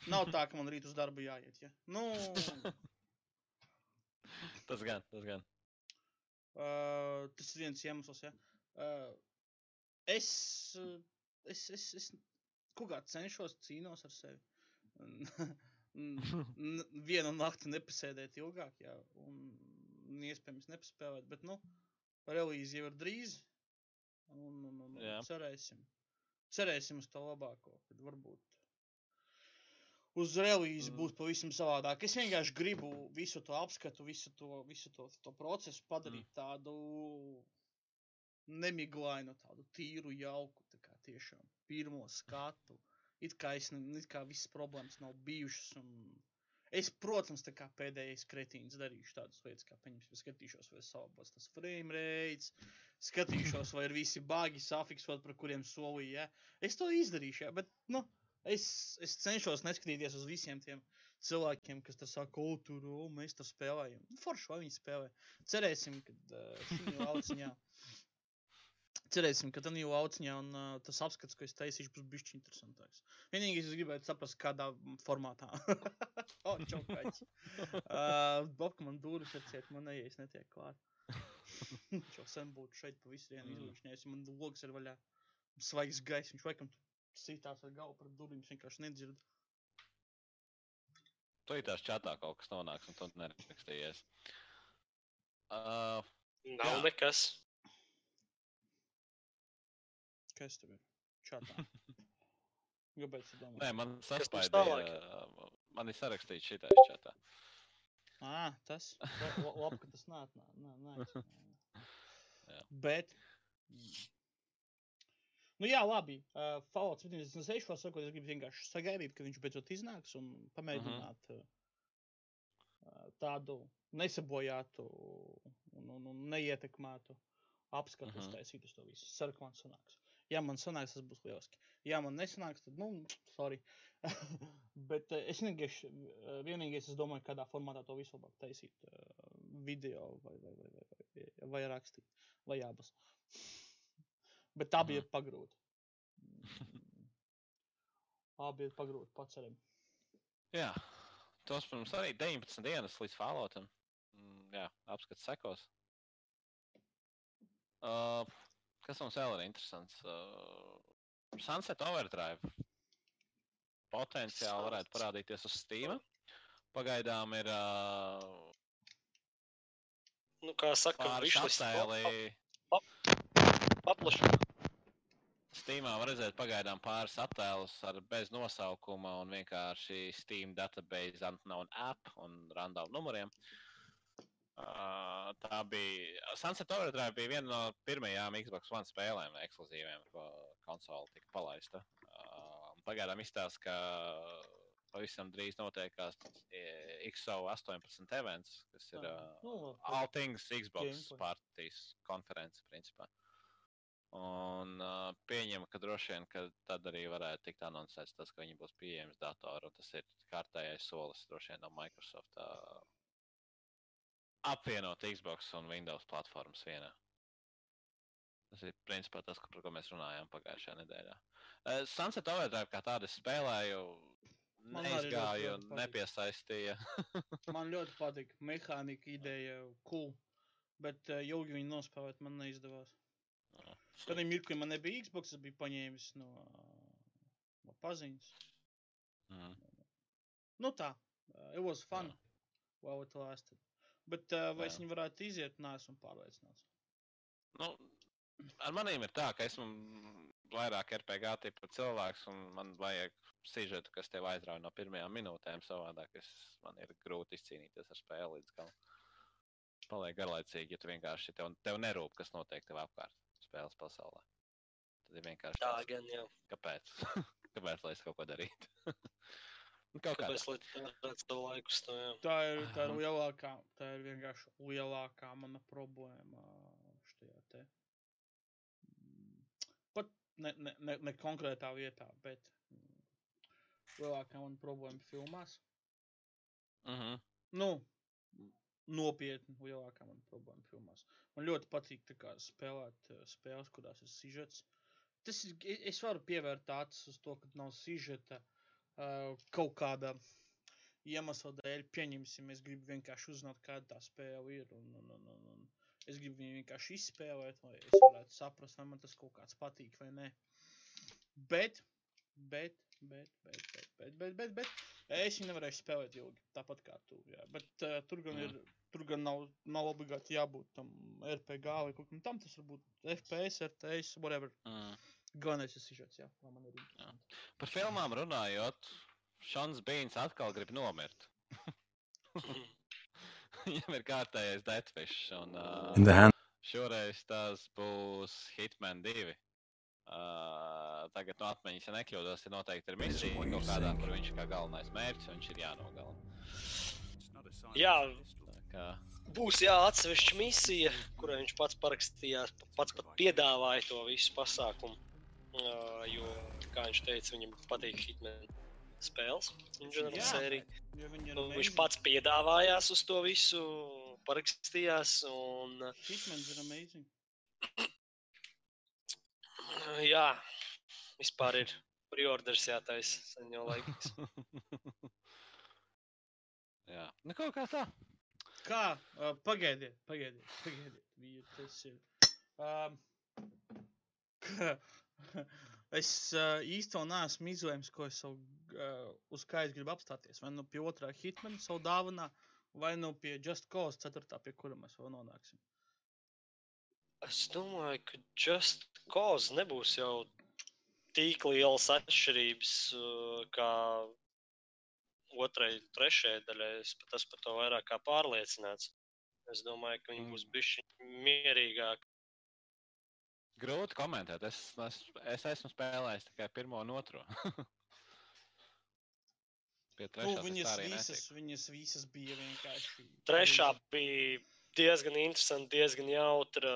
Nav tā, ka man rīt uz darbu jāiet, ja. Nu, Tas gan, tas gan. uh, tas ir viens iemesls, ja. Uh, es, es, es, es kaut kā cenšos cīnos ar sevi. Vienu nakti nepasēdēt ilgāk, jā, un iespējams nepaspēlēt, bet, nu, relīze jau ir drīz, un, un, un, Jā. cerēsim, cerēsim uz to labāko, kad varbūt uz relīzi Mm. būs pavisam savādāk. Es vienkārši gribu visu to apskatu, visu to, visu to, to procesu padarīt mm. tādu nemiglainu, tādu tīru, jauku, tā kā tiešām pirmo skatu. It kā, es, ne- it kā visas problēmas nav bijušas. Un... Es, protams, kā pēdējais kretīns darīšu tādas lietas, kā pieņemsim, skatīšos, vai salabos tas frame rates, skatīšos, vai ir visi bagi safiksot, par kuriem solīja. Ja? Es to izdarīšu, ja? bet, nu, es, es cenšos neskatīties uz visiem tiem cilvēkiem, kas tur saka, o, tur, o, mēs tur spēlējam. Nu, Forši, vai viņi spēlē. Cerēsim, ka uh, šī lauciņā. Cerēsim, ka tā jau lauciņā un uh, tas apskats, ko es taisīšu, būs bijis interesantāks. Vienīgais, es gribētu saprast, kādā formātā. o, čaukaļs. Uh, Bobka man dūris atciet, man neies netiek klāt. Jau sen būtu šeit pa visu dienu Mm. izlūkšņējis, ja man logs ir vaļā. Svaigs gaiss, viņš laikam sītās ar galvu par durvīm, viņš vienkārši nedzird. Tu ir tās čatā kaut kas nonāks, un tu nerakstījies. Uh, Nav Jā. nekas. Kas tev ir? Čatā. Kāpēc tu domā? nē, man tālāk? Man ir sarakstīts šitais čatā. Ā, tas la- la- labi, ka tas nāk. Nē, nē. Jā. Bet. Nu, jā, labi. Uh, Fallout 76. vēl sakot, es gribu vienkārši sagaidīt, ka viņš beidzot iznāks un pamēģināt uh, tādu nesabojātu un, un, un neietekmētu apskatu Mhm. uztaisīt uz to visu. Man sanāks. Ja man sanāks, tas būs lieliski. Ja man nesanāks, tad, nu, sorry. Bet uh, es vienkārši, uh, vienīgais, es domāju, kādā formātā to visu labāk taisīt. Uh, video vai, vai, vai, vai, vai, vai rakstīt, vai abas. Bet tā bija pagrūta. Abi ir pagrūti paceļam. Jā, tos mums arī 19 dienas līdz Falloutam. Mm, Jā, apskats sekos. Uh, kas mums vēl ir interesants? Uh, Sunset Overdrive potenciāli varētu parādīties uz Steam. Pagaidām ir uh, Nu, kā saka, pāris wishlist attēli. paplašināt. Steamā var redzēt pagaidām pāris attēlus ar bez nosaukuma un vienkārši Steam database unknown app un random numuriem. Uh, tā bija. Sunset Overdrive bija viena no pirmajām Xbox One spēlēm, ekskluzīviem, ko konsole tika palaista. Uh, pagaidām izstāsta, ka pavisam drīz notiekās eh, XO 18 events, kas ir uh, Nu, All Things Xbox partijas konference, principā. Un uh, pieņemu, ka droši vien ka tad arī varētu tikt anoncēts tas, ka viņi būs pieejams datoru. un Tas ir kārtējais solis droši vien no Microsoft uh, apvienot Xbox un Windows platformas vienā. Tas ir principā tas, par ko mēs runājām pagājušajā nedēļā. Uh, Sunset Overdrive kā tādu es spēlēju, Man neizgāju, ļoti patīk. nepiesaistīja. Man ļoti patīk. Mehānika ideja, cool. Bet uh, ilgi viņu nospēlēt man neizdevās. Jā. Kad mirkli man nebija Xbox, es biju paņēmis no, no paziņas. Mhm. Nu tā, uh, it was fun. Jā. While it lasted. Bet uh, vai es Jā. viņu varētu iziet, neesmu pārliecināts. Nu, ar maniem ir tā, ka esmu vairāk RPG tipu cilvēks, un man vajag sižetu, kas tev aizrauj no pirmajām minūtēm. Savādāk es, man ir grūti izcīnīties ar spēli līdz galam. Paliek garlaicīgi, ja tu vienkārši tev, tev nerūp, kas notiek tev apkārt spēles pasaulē. Tad ir vienkārši Tā tāds, gan jau. kāpēc? kāpēc lai es kaut ko darītu? Nu, kaut kā Kāpēc lai tērētu savu laiku uz to? jā? Tā ir, tā ir Aha. lielākā, tā ir vienkārši lielākā mana problēma šajā te. Pat ne, ne, ne, ne konkrētā vietā, bet lielākā mana problēma filmās. Uh -huh. Nu, nopietni lielākā mana problēma filmās. Man ļoti patīk tā kā spēlēt uh, spēles, kurās ir sižets. Tas ir, es varu pievērt acis uz to, ka nav sižeta uh, kaut kāda iemesla dēļ. Pieņemsim, es gribu vienkārši uzzināt, kāda tā spēle ir. Un, un, un, un, un es gribu viņu vienkārši izspēlēt, lai es varētu saprast, vai man tas kaut kāds patīk vai nē. Bet, bet, bet, bet, bet, bet, bet, bet, bet es viņu nevarēšu spēlēt ilgi. Tāpat kā tu. Jā. Bet uh, tur gan ir. Tur gan nav, nav obligāti jābūt tam RPG vai kaut kam tam. Tas var būt FPS, RTS, whatever. Mm. Galvenais ir sižets, jā, lai man ir interesanti. Par filmām runājot, Šons Bīns atkal grib nomirt. Viņam ir kārtējais Deathwish. Un, uh, In the hand. Šoreiz tas būs Hitman 2. Uh, tagad no atmiņas, ja nekļūdos, ir noteikti ir misija kaut kādā, kur viņš ir kā galvenais mērķis, un viņš ir jānogalina. Jā, Tā Kā, būs jā, atsevišķa misija, kurai viņš pats parakstījās, pats pat piedāvāja to visu pasākumu. Jo, kā viņš teica, viņam patīk Hitman spēles, Jā. ir Nu, viņš pats piedāvājās uz to visu, parakstījās. Un, Hitmans ir amazing. jā, vispār ir preorders jātaisa sen jau laiks. jā, nu kaut kā tā. Kā? Uh, pagaidiet, pagaidiet, pagaidiet. Bija tas ir. Um, es uh, īstenībā neesmu izlēmis, ko es savu, uh, uz kā es gribu apstāties. Vai nu pie otrā hitmana savu dāvanā, vai nu pie Just Cause 4. pie kura mēs vēl nonāksim. Es domāju, ka Just Cause nebūs jau tik lielas atšķirības uh, kā otrai, trešajai daļai. Es pat esmu par to vairāk kā pārliecināts. Es domāju, ka viņi būs bijuši mierīgāki. Grūti komentēt. Es, es, es esmu spēlējis tikai pirmo un otro. Nu, viņas, visas, viņas visas bija vienkārši. Trešā bija diezgan interesanta, diezgan jautra.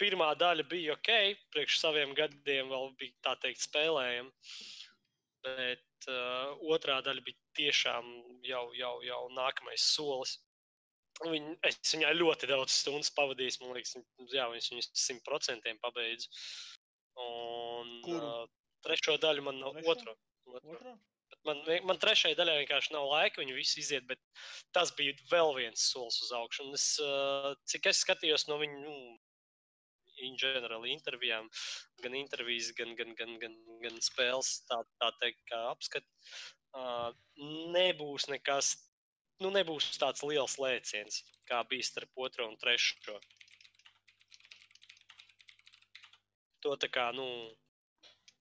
Pirmā daļa bija ok, priekš saviem gadiem vēl bija tā teikt spēlējama. Bet uh, otrā daļa bija tiešām jau, jau, jau nākamais solis. Viņ, es viņai ļoti daudz stundu pavadīju. Man liekas, viņa- jā, viņas viņu simt procentiem pabeidz. Un Kuru? uh, trešo daļu man nav Trešo? otru. otru. Bet Man, man trešajai daļai vienkārši nav laika, viņu visu iziet, bet tas bija vēl viens solis uz augšu. Un Es, uh, cik es skatījos no viņu, nu, in general intervijām, gan intervijas, gan, gan, gan, gan, gan spēles, tā, tā teikt, kā apskat, uh, nebūs nekas, nu, nebūs tāds liels lēciens, kā bija starp otro un trešo. To tā kā, nu,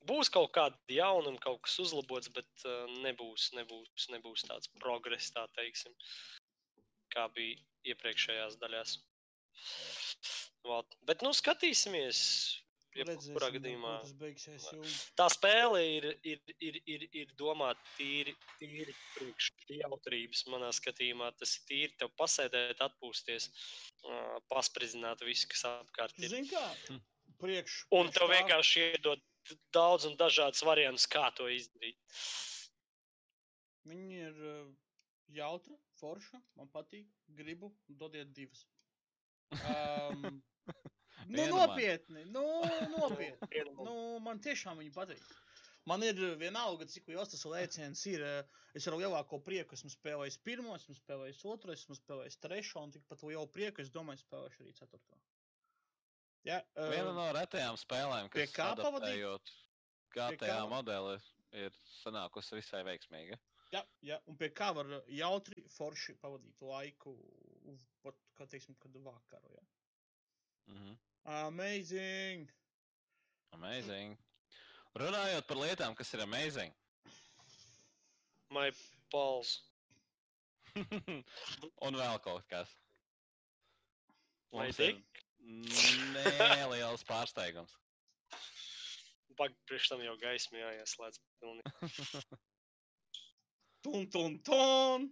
būs kaut kāda jauna un kaut kas uzlabots, bet uh, nebūs, nebūs, nebūs tāds progress, tā teiksim, kā bija iepriekšējās daļās. Vat. Bet, nu, skatīsimies. Jebkurā gadījumā beigsies. Jo... tā spēle ir, ir, ir, ir, ir domāta tīri, tīri priekš jautrības. Manā skatījumā tas ir tīri tev pasēdēt, atpūsties, paspridzināt visu, kas apkārt ir. Zini kā? Hm. priekš. Un tev vienkārši iedod daudz un dažādas variantus, kā to izdarīt. Viņi ir jautri, forši, man patīk, gribu, dodiet divas. Um, nu, nopietni, nu, nopietni. Nu, man tiešām viņi patīk. Man ir vienalga, cik liels tas lēciens ir. Es ar lielāko prieku esmu spēlējis pirmo, esmu spēlējis otru, esmu spēlējis trešo, un tikpat lielu prieku es domāju, spēlēšu arī ceturto. Ja, uh, Viena no retajām spēlēm, kas kā pavadīt? adaptējot Pie GTA modeli, ir sanākusi visai veiksmīga. Jā, jā, un pie kā var jautri, forši pavadīt laiku, pat, kā teiksim, kad vakaru. Ja? Mhm. Amazing! Amazing. Runājot par lietām, kas ir amazing. My balls. Un vēl kaut kas. Ir dick. neliels pārsteigums. Bag priekš tam jau gaisma jāieslēdz. pilnīgi. Tun, tun, tun!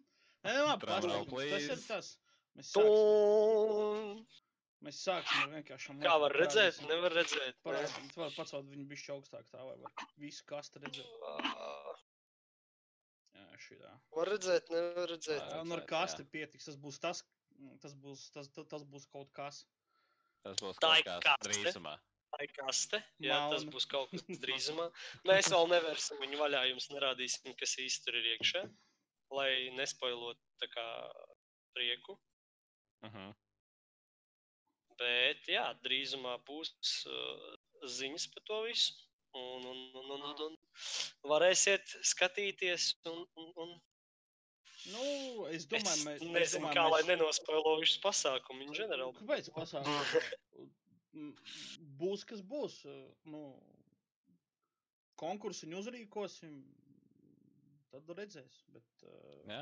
Nē, labi, pārsteigums. Tas ir please. tas. Mēs sāksim, Tum! Mēs sāksim ar vienkāršām Kā var lietām, redzēt? parādīsim- Nevar redzēt. ne? Parādīt, var pacelt viņu bišķi augstāk tā, lai var visu kastu redzēt. Jā, šitā. Var redzēt, nevar redzēt. Jā, Un ar kasti pietiks. Tas būs tas, tas būs, tas, tas, tas būs kaut kas. Tas būs kaut kāds kaste. drīzumā. Tā ir kaste. Jā, tas Melna. būs kaut kas drīzumā. Mēs vēl nevērsim viņu vaļā. Jums nerādīsim, kas īsti tur ir iekšā. Lai nespoilotu tā kā prieku. Mhm. Bet, jā, drīzumā būs uh, ziņas par to visu. Un, un, un, un, un, un varēsiet skatīties. Un, un, un Nu, es domāju, mēs. es nezinu, domāju, kā lai mēs- nenospoilo visu pasākumu. in general. Kāpēc pasākums? būs, kas būs. Nu, konkursiņu uzrīkosim. Tad redzēs. Bet, uh, Jā.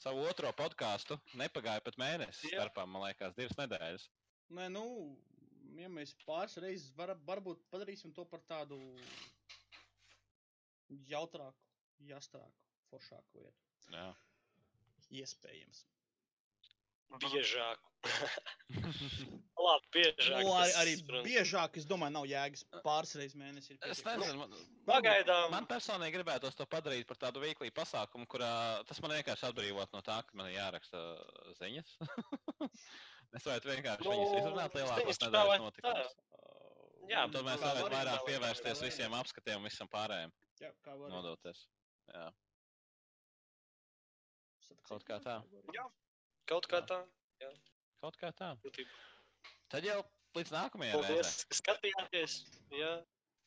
savu otro podkāstu. Nepagāja pat mēnesis Jā. starpā, man liekas, divas nedēļas. Nē, nu, ja mēs pāris reizes var, varbūt padarīsim to par tādu jautrāku, jāstrāku, foršāku lietu. Jā. Iespējams. Biežāk. Labi, biežāk. Nu, arī, tas, arī protams. biežāk, es domāju, nav jēgas pāris reizes mēnesī. ir Es nezinu, man, Pagaidām. man personīgi gribētos to padarīt par tādu veiklīgu pasākumu, kurā tas man vienkārši atbrīvot no tā, ka man ir jāraksta ziņas. es varētu vienkārši Nu, viņas izrunāt lielākos nedēļas notikumus. Jā, Un tad mēs varētu var- vairāk pievērsties visiem apskatiem, visam pārējiem, Jā, kā var. nodoties. Jā, kaut kā tā. Jā. Kaut kā Jā. tā. kaut kā tā. būtībā. Tad jau līdz nākamajai Paldies, reizei. ka skatījāties. Jā,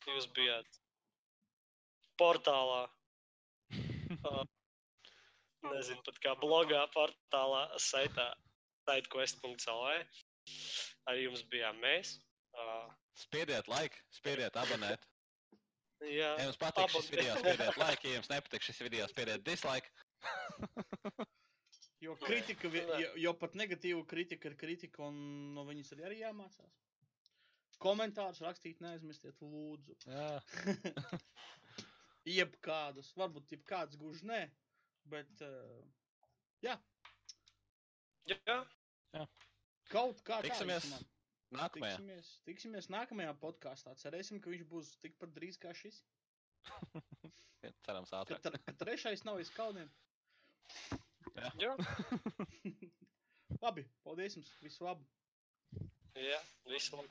jūs bijāt portālā. Nezinu pat kā blogā, portālā, saitā, sitequest.lv. Arī jums bijām mēs. Uh, Spiediet like, spiediet abonēt. jā, Ja jums patīk šis video, spiediet like, ja jums nepatīk šis video, spiediet dislike. Jo kritika, jo, jo pat negatīva kritika ir kritika, un no viņas arī, arī jāmācās. Komentārus rakstīt neaizmirstiet, lūdzu. Jā. Jebkādus, varbūt jebkāds gluži nē, bet uh, jā, kaut kā Tiksimies. Nākamajā. Tiksimies, tiksimies nākamajā podkāstā. Cerēsim, ka viņš būs tikpat drīz kā šis. Cerams, Ka, ātrāk. tre, ka trešais nav iz kalniem. Jā, Labi, paldies jums. Visu labu. jā, visu labi.